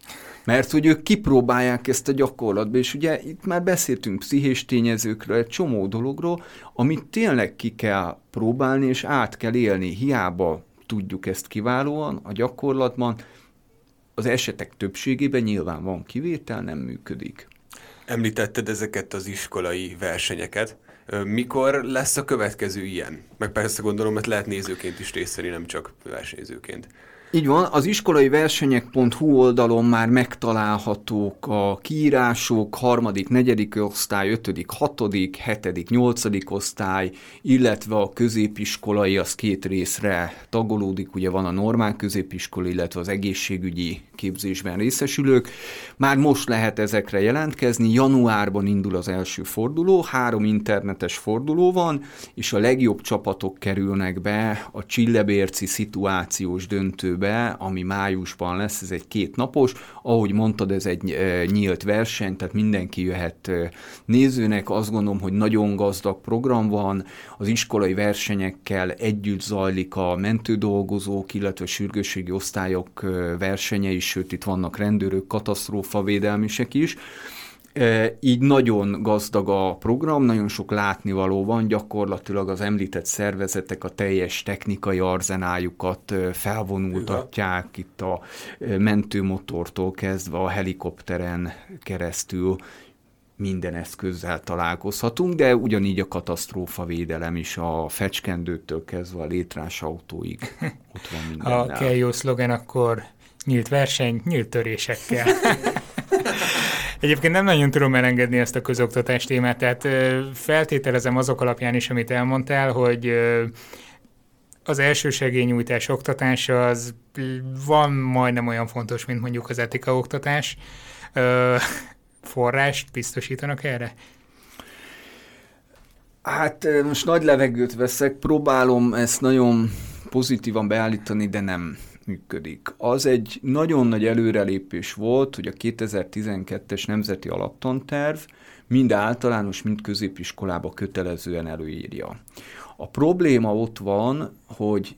Mert hogy ők kipróbálják ezt a gyakorlatba, és ugye itt már beszéltünk pszichés tényezőkről, egy csomó dologról, amit tényleg ki kell próbálni, és át kell élni. Hiába tudjuk ezt kiválóan a gyakorlatban, az esetek többségében nyilván van kivétel, nem működik. Említetted ezeket az iskolai versenyeket, Mikor lesz a következő ilyen? Meg persze gondolom, mert lehet nézőként is részt nem csak versenyzőként. Így van, az iskolai versenyek.hu oldalon már megtalálhatók a kiírások, harmadik, negyedik osztály, ötödik, hatodik, hetedik, nyolcadik osztály, illetve a középiskolai, az két részre tagolódik, ugye van a normál középiskola, illetve az egészségügyi képzésben részesülők. Már most lehet ezekre jelentkezni, januárban indul az első forduló, három internetes forduló van, és a legjobb csapatok kerülnek be a Csillebérci szituációs döntőbe, ami májusban lesz, ez egy kétnapos, ahogy mondtad, ez egy e, nyílt verseny, tehát mindenki jöhet e, nézőnek, azt gondolom, hogy nagyon gazdag program van, az iskolai versenyekkel együtt zajlik a mentődolgozók, illetve sürgősségi osztályok e, versenye is, sőt itt vannak rendőrök, katasztrófavédelmisek is, így nagyon gazdag a program, nagyon sok látnivaló van, gyakorlatilag az említett szervezetek a teljes technikai arzenájukat felvonultatják, itt a mentőmotortól kezdve a helikopteren keresztül minden eszközzel találkozhatunk, de ugyanígy a katasztrófa védelem is a fecskendőtől kezdve a létrás autóig ott van minden. Ha kell jó szlogen, akkor nyílt verseny, nyílt törésekkel. Egyébként nem nagyon tudom elengedni ezt a közoktatás témát, tehát feltételezem azok alapján is, amit elmondtál, hogy az segélynyújtás oktatása az van majdnem olyan fontos, mint mondjuk az etika oktatás. Forrást biztosítanak erre? Hát most nagy levegőt veszek, próbálom ezt nagyon pozitívan beállítani, de nem működik. Az egy nagyon nagy előrelépés volt, hogy a 2012-es Nemzeti Alaptanterv mind általános, mind középiskolába kötelezően előírja. A probléma ott van, hogy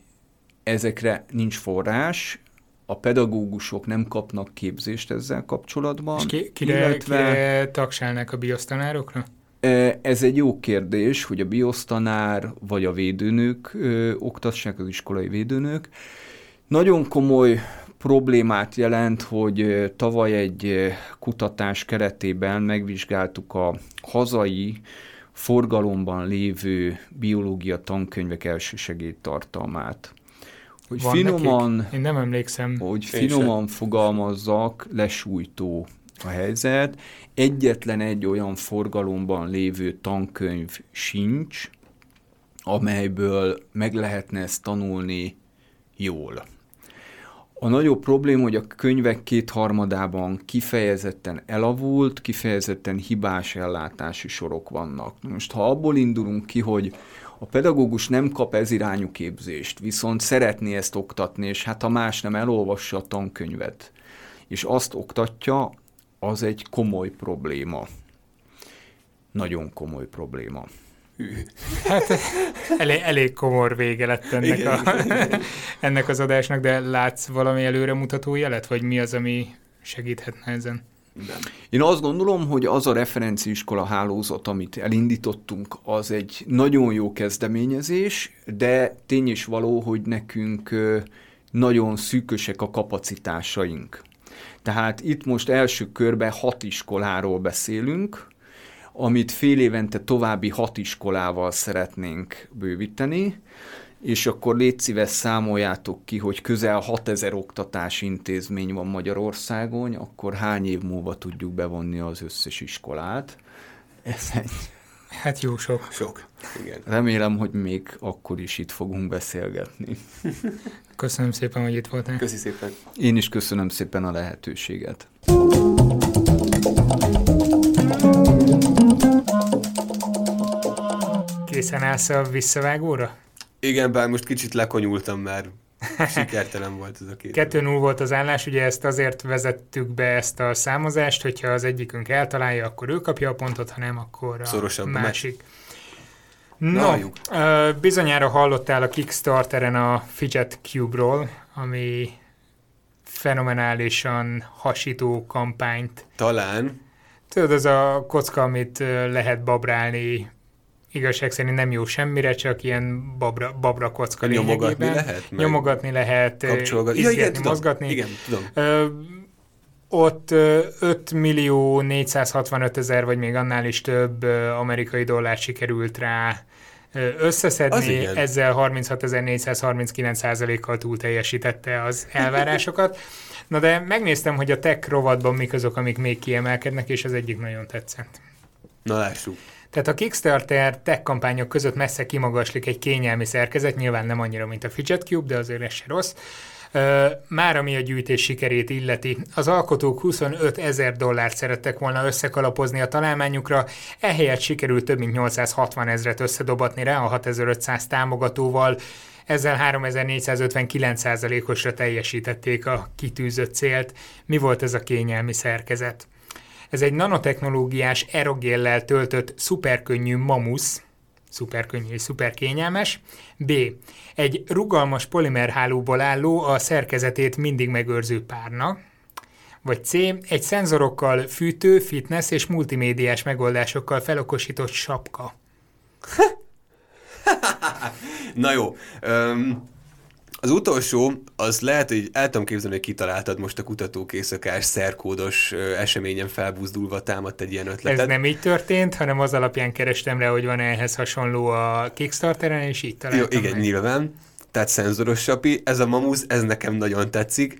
ezekre nincs forrás, a pedagógusok nem kapnak képzést ezzel kapcsolatban. És ki, kire, illetve, kire tagsálnak a biosztanárokra? E, ez egy jó kérdés, hogy a biosztanár vagy a védőnők ö, oktassák, az iskolai védőnők. Nagyon komoly problémát jelent, hogy tavaly egy kutatás keretében megvizsgáltuk a hazai forgalomban lévő biológia tankönyvek elsősegély tartalmát. Hogy Van finoman, nekik? Én nem emlékszem. Hogy finoman fogalmazzak, lesújtó a helyzet. Egyetlen egy olyan forgalomban lévő tankönyv sincs, amelyből meg lehetne ezt tanulni jól. A nagyobb probléma, hogy a könyvek kétharmadában kifejezetten elavult, kifejezetten hibás ellátási sorok vannak. Most ha abból indulunk ki, hogy a pedagógus nem kap ez irányú képzést, viszont szeretné ezt oktatni, és hát ha más nem elolvassa a tankönyvet, és azt oktatja, az egy komoly probléma. Nagyon komoly probléma. Hát elég, elég komor vége lett ennek, igen, a, ennek az adásnak, de látsz valami előremutató jelet, vagy mi az, ami segíthetne ezen? Nem. Én azt gondolom, hogy az a referenciiskola hálózat, amit elindítottunk, az egy nagyon jó kezdeményezés, de tény is való, hogy nekünk nagyon szűkösek a kapacitásaink. Tehát itt most első körben hat iskoláról beszélünk, amit fél évente további hat iskolával szeretnénk bővíteni, és akkor légy szíves számoljátok ki, hogy közel 6000 oktatási intézmény van Magyarországon, akkor hány év múlva tudjuk bevonni az összes iskolát. Ez egy... Hát jó sok. Sok, igen. Remélem, hogy még akkor is itt fogunk beszélgetni. Köszönöm szépen, hogy itt voltál. Köszi szépen. Én is köszönöm szépen a lehetőséget. Készen állsz a visszavágóra? Igen, bár most kicsit lekonyultam, mert sikertelen volt ez a két. Kettő 0 volt az állás, ugye ezt azért vezettük be ezt a számozást, hogyha az egyikünk eltalálja, akkor ő kapja a pontot, ha nem, akkor a Szorosabb másik. No, Na, bizonyára hallottál a Kickstarteren a Fidget Cube-ról, ami fenomenálisan hasító kampányt. Talán. Tudod, az a kocka, amit lehet babrálni igazság szerint nem jó semmire, csak ilyen babra, babra kocka Nyomogatni lehet? Meg nyomogatni lehet, kapcsolgatni, ja, igen, tudom, mozgatni. Igen, tudom. Ö, ott 5 millió 465 ezer, vagy még annál is több amerikai dollárt sikerült rá összeszedni, ezzel 36.439%-kal túl teljesítette az elvárásokat. Na de megnéztem, hogy a tech rovatban mik azok, amik még kiemelkednek, és az egyik nagyon tetszett. Na lássuk. Tehát a Kickstarter tech kampányok között messze kimagaslik egy kényelmi szerkezet, nyilván nem annyira, mint a Fidget Cube, de azért ez se rossz. Már ami a gyűjtés sikerét illeti, az alkotók 25 ezer dollárt szerettek volna összekalapozni a találmányukra, ehelyett sikerült több mint 860 ezret összedobatni rá a 6500 támogatóval, ezzel 3459%-osra teljesítették a kitűzött célt. Mi volt ez a kényelmi szerkezet? Ez egy nanotechnológiás erogéllel töltött szuperkönnyű mamusz, szuperkönnyű és szuperkényelmes. B. Egy rugalmas polimerhálóból álló, a szerkezetét mindig megőrző párna. Vagy C. Egy szenzorokkal fűtő, fitness és multimédiás megoldásokkal felokosított sapka. Na jó. Um, az utolsó, az lehet, hogy el tudom képzelni, hogy kitaláltad most a kutatók éjszakás szerkódos eseményen felbuzdulva támadt egy ilyen ötletet. Ez nem így történt, hanem az alapján kerestem rá, hogy van ehhez hasonló a Kickstarteren, és így találtam Jó, igen, meg. nyilván. Tehát szenzoros sapi. Ez a mamusz, ez nekem nagyon tetszik.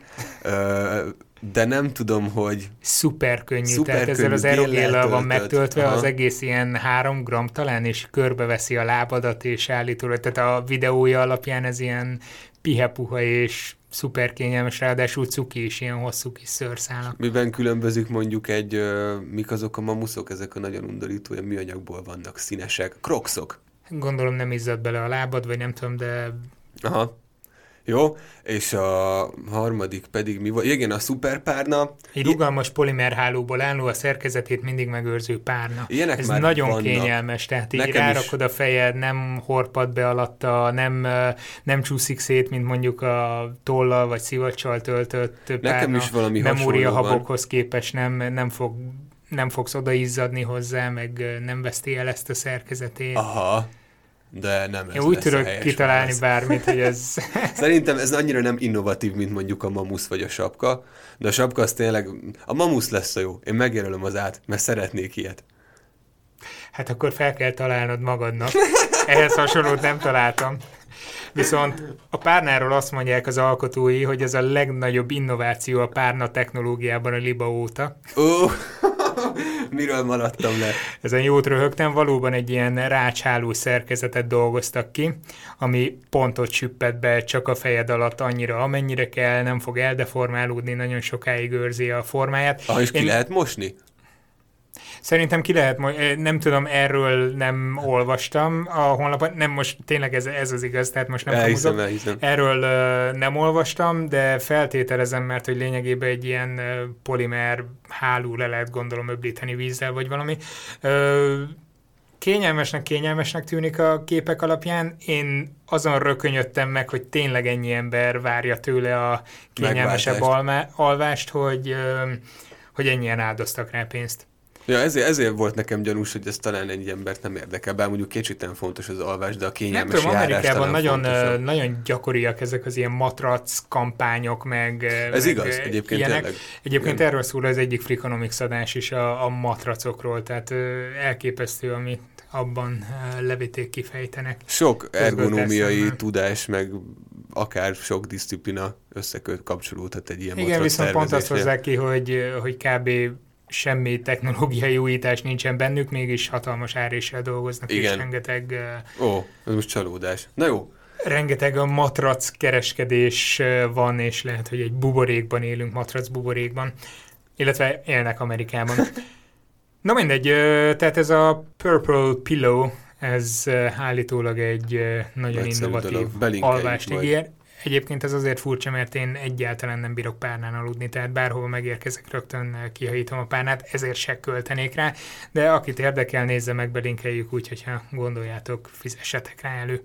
De nem tudom, hogy... Szuper könnyű, szuper tehát ezzel az aerogéllel van megtöltve, Aha. az egész ilyen három gram talán, és körbeveszi a lábadat, és állítólag, tehát a videója alapján ez ilyen pihepuha és szuper kényelmes, ráadásul cuki is, ilyen hosszú kis szőrszálak. Miben különbözik mondjuk egy, mik azok a mamuszok, ezek a nagyon undorító, olyan műanyagból vannak, színesek, krokszok. Gondolom nem izzad bele a lábad, vagy nem tudom, de Aha. Jó, és a harmadik pedig mi volt? Igen, a szuperpárna. Egy rugalmas polimerhálóból álló a szerkezetét mindig megőrző párna. Ilyenek Ez már nagyon vannak. kényelmes, tehát így Nekem rárakod is. a fejed, nem horpad be alatta, nem, nem csúszik szét, mint mondjuk a tollal vagy szivacsal töltött párna. Nekem is valami Memóriahabokhoz képest nem, nem fog nem fogsz odaizzadni hozzá, meg nem veszti el ezt a szerkezetét. Aha, de nem ez Én úgy tudok kitalálni válasz. bármit, hogy ez... Szerintem ez annyira nem innovatív, mint mondjuk a mamusz vagy a sapka, de a sapka az tényleg... A mamusz lesz a jó. Én megjelölöm az át, mert szeretnék ilyet. Hát akkor fel kell találnod magadnak. Ehhez hasonlót nem találtam. Viszont a párnáról azt mondják az alkotói, hogy ez a legnagyobb innováció a párna technológiában a liba óta. Oh. Miről maradtam le? Ezen jót röhögtem, valóban egy ilyen rácsháló szerkezetet dolgoztak ki, ami pontot süppet be csak a fejed alatt annyira, amennyire kell, nem fog eldeformálódni, nagyon sokáig őrzi a formáját. Ah, és ki Én... lehet mosni? Szerintem ki lehet, nem tudom, erről nem olvastam a honlapon, nem most tényleg ez, ez az igaz, tehát most nem elhiszem, tudom, elhiszem. Erről uh, nem olvastam, de feltételezem, mert hogy lényegében egy ilyen uh, polimer hálú le lehet gondolom öblíteni vízzel, vagy valami. Kényelmesnek, kényelmesnek tűnik a képek alapján. Én azon rökönyödtem meg, hogy tényleg ennyi ember várja tőle a kényelmesebb alvást, hogy, hogy ennyien áldoztak rá pénzt. Ja, ezért, ezért volt nekem gyanús, hogy ez talán egy embert nem érdekel, bár mondjuk kicsit fontos az alvás, de a kényelmes nem tudom, Amerikában nagyon, fontosabb. nagyon gyakoriak ezek az ilyen matrac kampányok, meg Ez meg igaz, egyébként ilyenek. tényleg. Egyébként Igen. erről szól az egyik Freakonomics adás is a, a matracokról, tehát elképesztő, amit abban leviték kifejtenek. Sok ergonómiai tudás, meg akár sok disziplina összeköt kapcsolódhat egy ilyen Igen, viszont pont azt hozzá ki, hogy, hogy kb semmi technológiai újítás nincsen bennük, mégis hatalmas áréssel dolgoznak, Igen. és rengeteg... Ó, ez most csalódás. Na jó. Rengeteg a matrac kereskedés van, és lehet, hogy egy buborékban élünk, matrac buborékban, illetve élnek Amerikában. Na mindegy, tehát ez a Purple Pillow, ez állítólag egy nagyon Egyszerű innovatív alvást ígér. Egyébként ez azért furcsa, mert én egyáltalán nem bírok párnán aludni, tehát bárhova megérkezek, rögtön kihajítom a párnát, ezért se költenék rá, de akit érdekel, nézze meg, belinkeljük úgy, hogyha gondoljátok, fizessetek rá elő.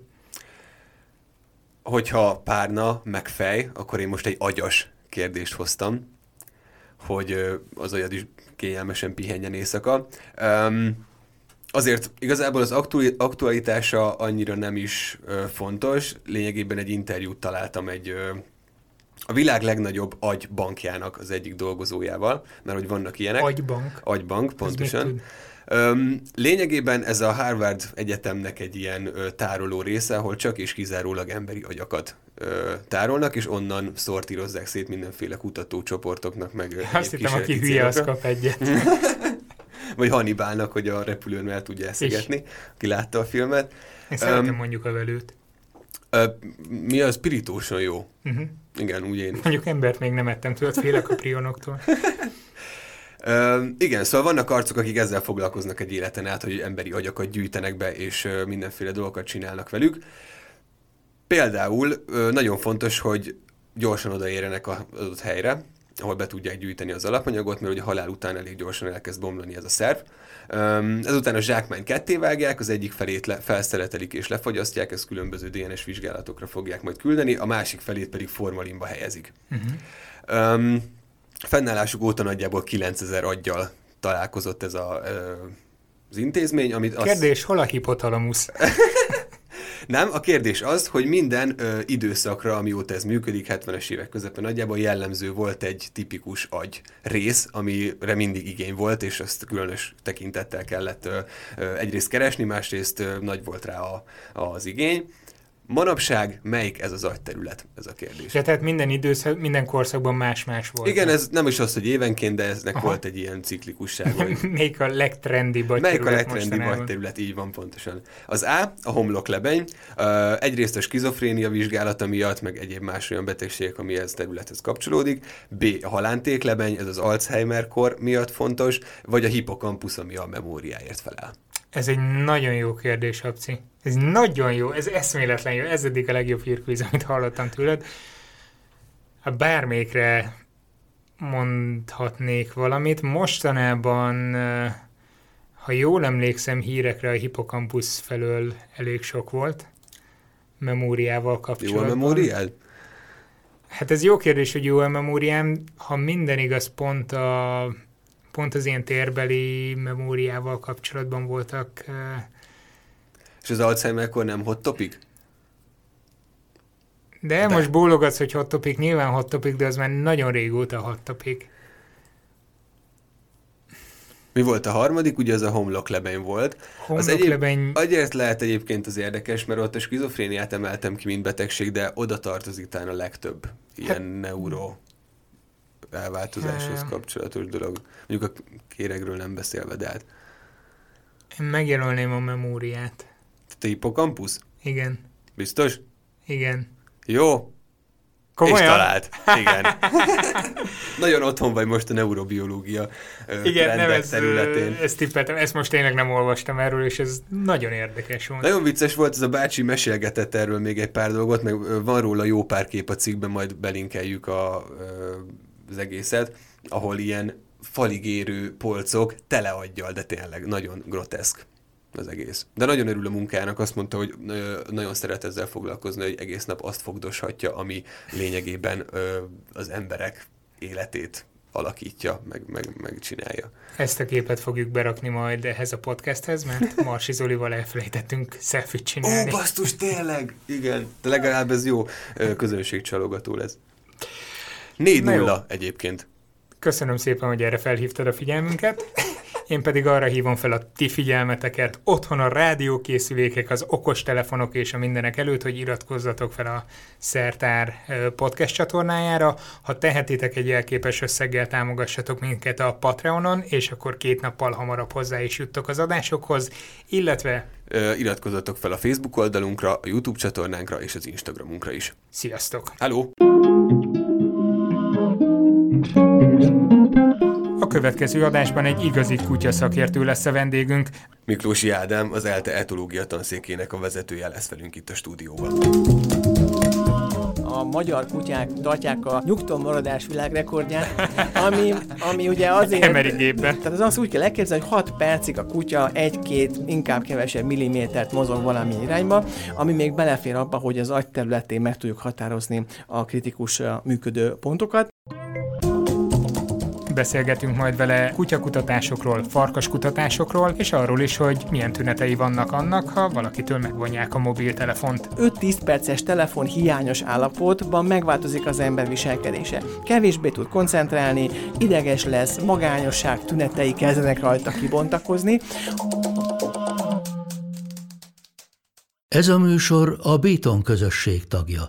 Hogyha párna, meg fej, akkor én most egy agyas kérdést hoztam, hogy az agyad is kényelmesen pihenjen éjszaka. Um, Azért igazából az aktualitása annyira nem is fontos. Lényegében egy interjút találtam egy, a világ legnagyobb agybankjának az egyik dolgozójával, mert hogy vannak ilyenek. Agybank. Agybank, pontosan. Öm, lényegében ez a Harvard Egyetemnek egy ilyen ö, tároló része, ahol csak és kizárólag emberi agyakat ö, tárolnak, és onnan szortírozzák szét mindenféle kutatócsoportoknak, meg Azt hittem, aki hülye, az kap egyet. Vagy Hannibalnak, hogy a repülőn el tudja eszegetni, aki látta a filmet. Én szeretem um, mondjuk a velőt. Ö, mi az spiritósan jó. Uh-huh. Igen, úgy én. Mondjuk embert még nem ettem, tudod, félek a prionoktól. Ö, igen, szóval vannak arcok, akik ezzel foglalkoznak egy életen át, hogy emberi agyakat gyűjtenek be, és ö, mindenféle dolgokat csinálnak velük. Például ö, nagyon fontos, hogy gyorsan odaérjenek az adott helyre, ahol be tudják gyűjteni az alapanyagot, mert ugye halál után elég gyorsan elkezd bomlani ez a szerv. Ezután a zsákmány ketté vágják, az egyik felét le, felszeretelik és lefagyasztják, ezt különböző DNS vizsgálatokra fogják majd küldeni, a másik felét pedig formalinba helyezik. Uh-huh. Öm, fennállásuk óta nagyjából 9000 aggyal találkozott ez a, az intézmény, amit azt... Kérdés, hol a hipotalamusz? Nem, a kérdés az, hogy minden ö, időszakra, amióta ez működik, 70-es évek közepén nagyjából jellemző volt egy tipikus agy rész, amire mindig igény volt, és azt különös tekintettel kellett ö, egyrészt keresni, másrészt ö, nagy volt rá a, az igény. Manapság melyik ez az agyterület? Ez a kérdés. Ja, tehát minden időszak, minden korszakban más-más volt. Igen, ez nem is az, hogy évenként, de eznek Aha. volt egy ilyen ciklikusság. Hogy... Melyik a legtrendibb Melyik a legtrendibb agyterület, így van pontosan. Az A, a homloklebeny, uh, egyrészt a skizofrénia vizsgálata miatt, meg egyéb más olyan betegségek, ami ez területhez kapcsolódik. B, a halántéklebeny, ez az Alzheimer-kor miatt fontos, vagy a hippocampus, ami a memóriáért felel. Ez egy nagyon jó kérdés, Abci. Ez nagyon jó, ez eszméletlen jó. Ez eddig a legjobb hírkvíz, amit hallottam tőled. Ha bármelyikre mondhatnék valamit, mostanában, ha jól emlékszem, hírekre a hippocampus felől elég sok volt, memóriával kapcsolatban. Jó a memóriád? Hát ez jó kérdés, hogy jó a memóriám. Ha minden igaz, pont a pont az ilyen térbeli memóriával kapcsolatban voltak. És az Alzheimer-kor nem hot topic? De, de most bólogatsz, hogy hot topic, nyilván hot topic, de az már nagyon régóta hot topic. Mi volt a harmadik? Ugye az a homloklebeny volt. Homloklebeny... Az egyéb, azért lehet egyébként az érdekes, mert ott a skizofréniát emeltem ki, mint betegség, de oda tartozik talán a legtöbb ilyen hát, neuro elváltozáshoz kapcsolatos dolog. Mondjuk a kéregről nem beszélve, de hát... Én megjelölném a memóriát. Te hippocampus? Igen. Biztos? Igen. Jó. Komolyan? És talált. Igen. Nagyon otthon vagy most a neurobiológia Igen, nem ez, területén. ezt tippeltem, ezt most tényleg nem olvastam erről, és ez nagyon érdekes volt. Nagyon vicces volt, ez a bácsi mesélgetett erről még egy pár dolgot, meg van róla jó pár kép a cikkben, majd belinkeljük a az egészet, ahol ilyen faligérő polcok tele aggyal, de tényleg nagyon groteszk az egész. De nagyon örül a munkának, azt mondta, hogy nagyon szeret ezzel foglalkozni, hogy egész nap azt fogdoshatja, ami lényegében az emberek életét alakítja, meg, meg, meg csinálja. Ezt a képet fogjuk berakni majd ehhez a podcasthez, mert Marsi Zolival elfelejtettünk selfie csinálni. Ó, basztus, tényleg! Igen, de legalább ez jó közönségcsalogató lesz. 4-0 egyébként. Köszönöm szépen, hogy erre felhívtad a figyelmünket. Én pedig arra hívom fel a ti figyelmeteket otthon a rádiókészülékek, az okos telefonok és a mindenek előtt, hogy iratkozzatok fel a Szertár podcast csatornájára. Ha tehetitek egy elképes összeggel, támogassatok minket a Patreonon, és akkor két nappal hamarabb hozzá is juttok az adásokhoz, illetve iratkozzatok fel a Facebook oldalunkra, a YouTube csatornánkra és az Instagramunkra is. Sziasztok! Hello! A következő adásban egy igazi kutya szakértő lesz a vendégünk. Miklósi Ádám, az ELTE etológia tanszékének a vezetője lesz velünk itt a stúdióban. A magyar kutyák tartják a nyugton maradás világrekordját, ami, ami ugye azért... Emerigében. Tehát az azt úgy kell elképzelni, hogy 6 percig a kutya egy-két, inkább kevesebb millimétert mozog valami irányba, ami még belefér abba, hogy az agy területén meg tudjuk határozni a kritikus működő pontokat. Beszélgetünk majd vele kutyakutatásokról, farkaskutatásokról, és arról is, hogy milyen tünetei vannak annak, ha valakitől megvonják a mobiltelefont. 5-10 perces telefon hiányos állapotban megváltozik az ember viselkedése. Kevésbé tud koncentrálni, ideges lesz, magányosság tünetei kezdenek rajta kibontakozni. Ez a műsor a Béton közösség tagja.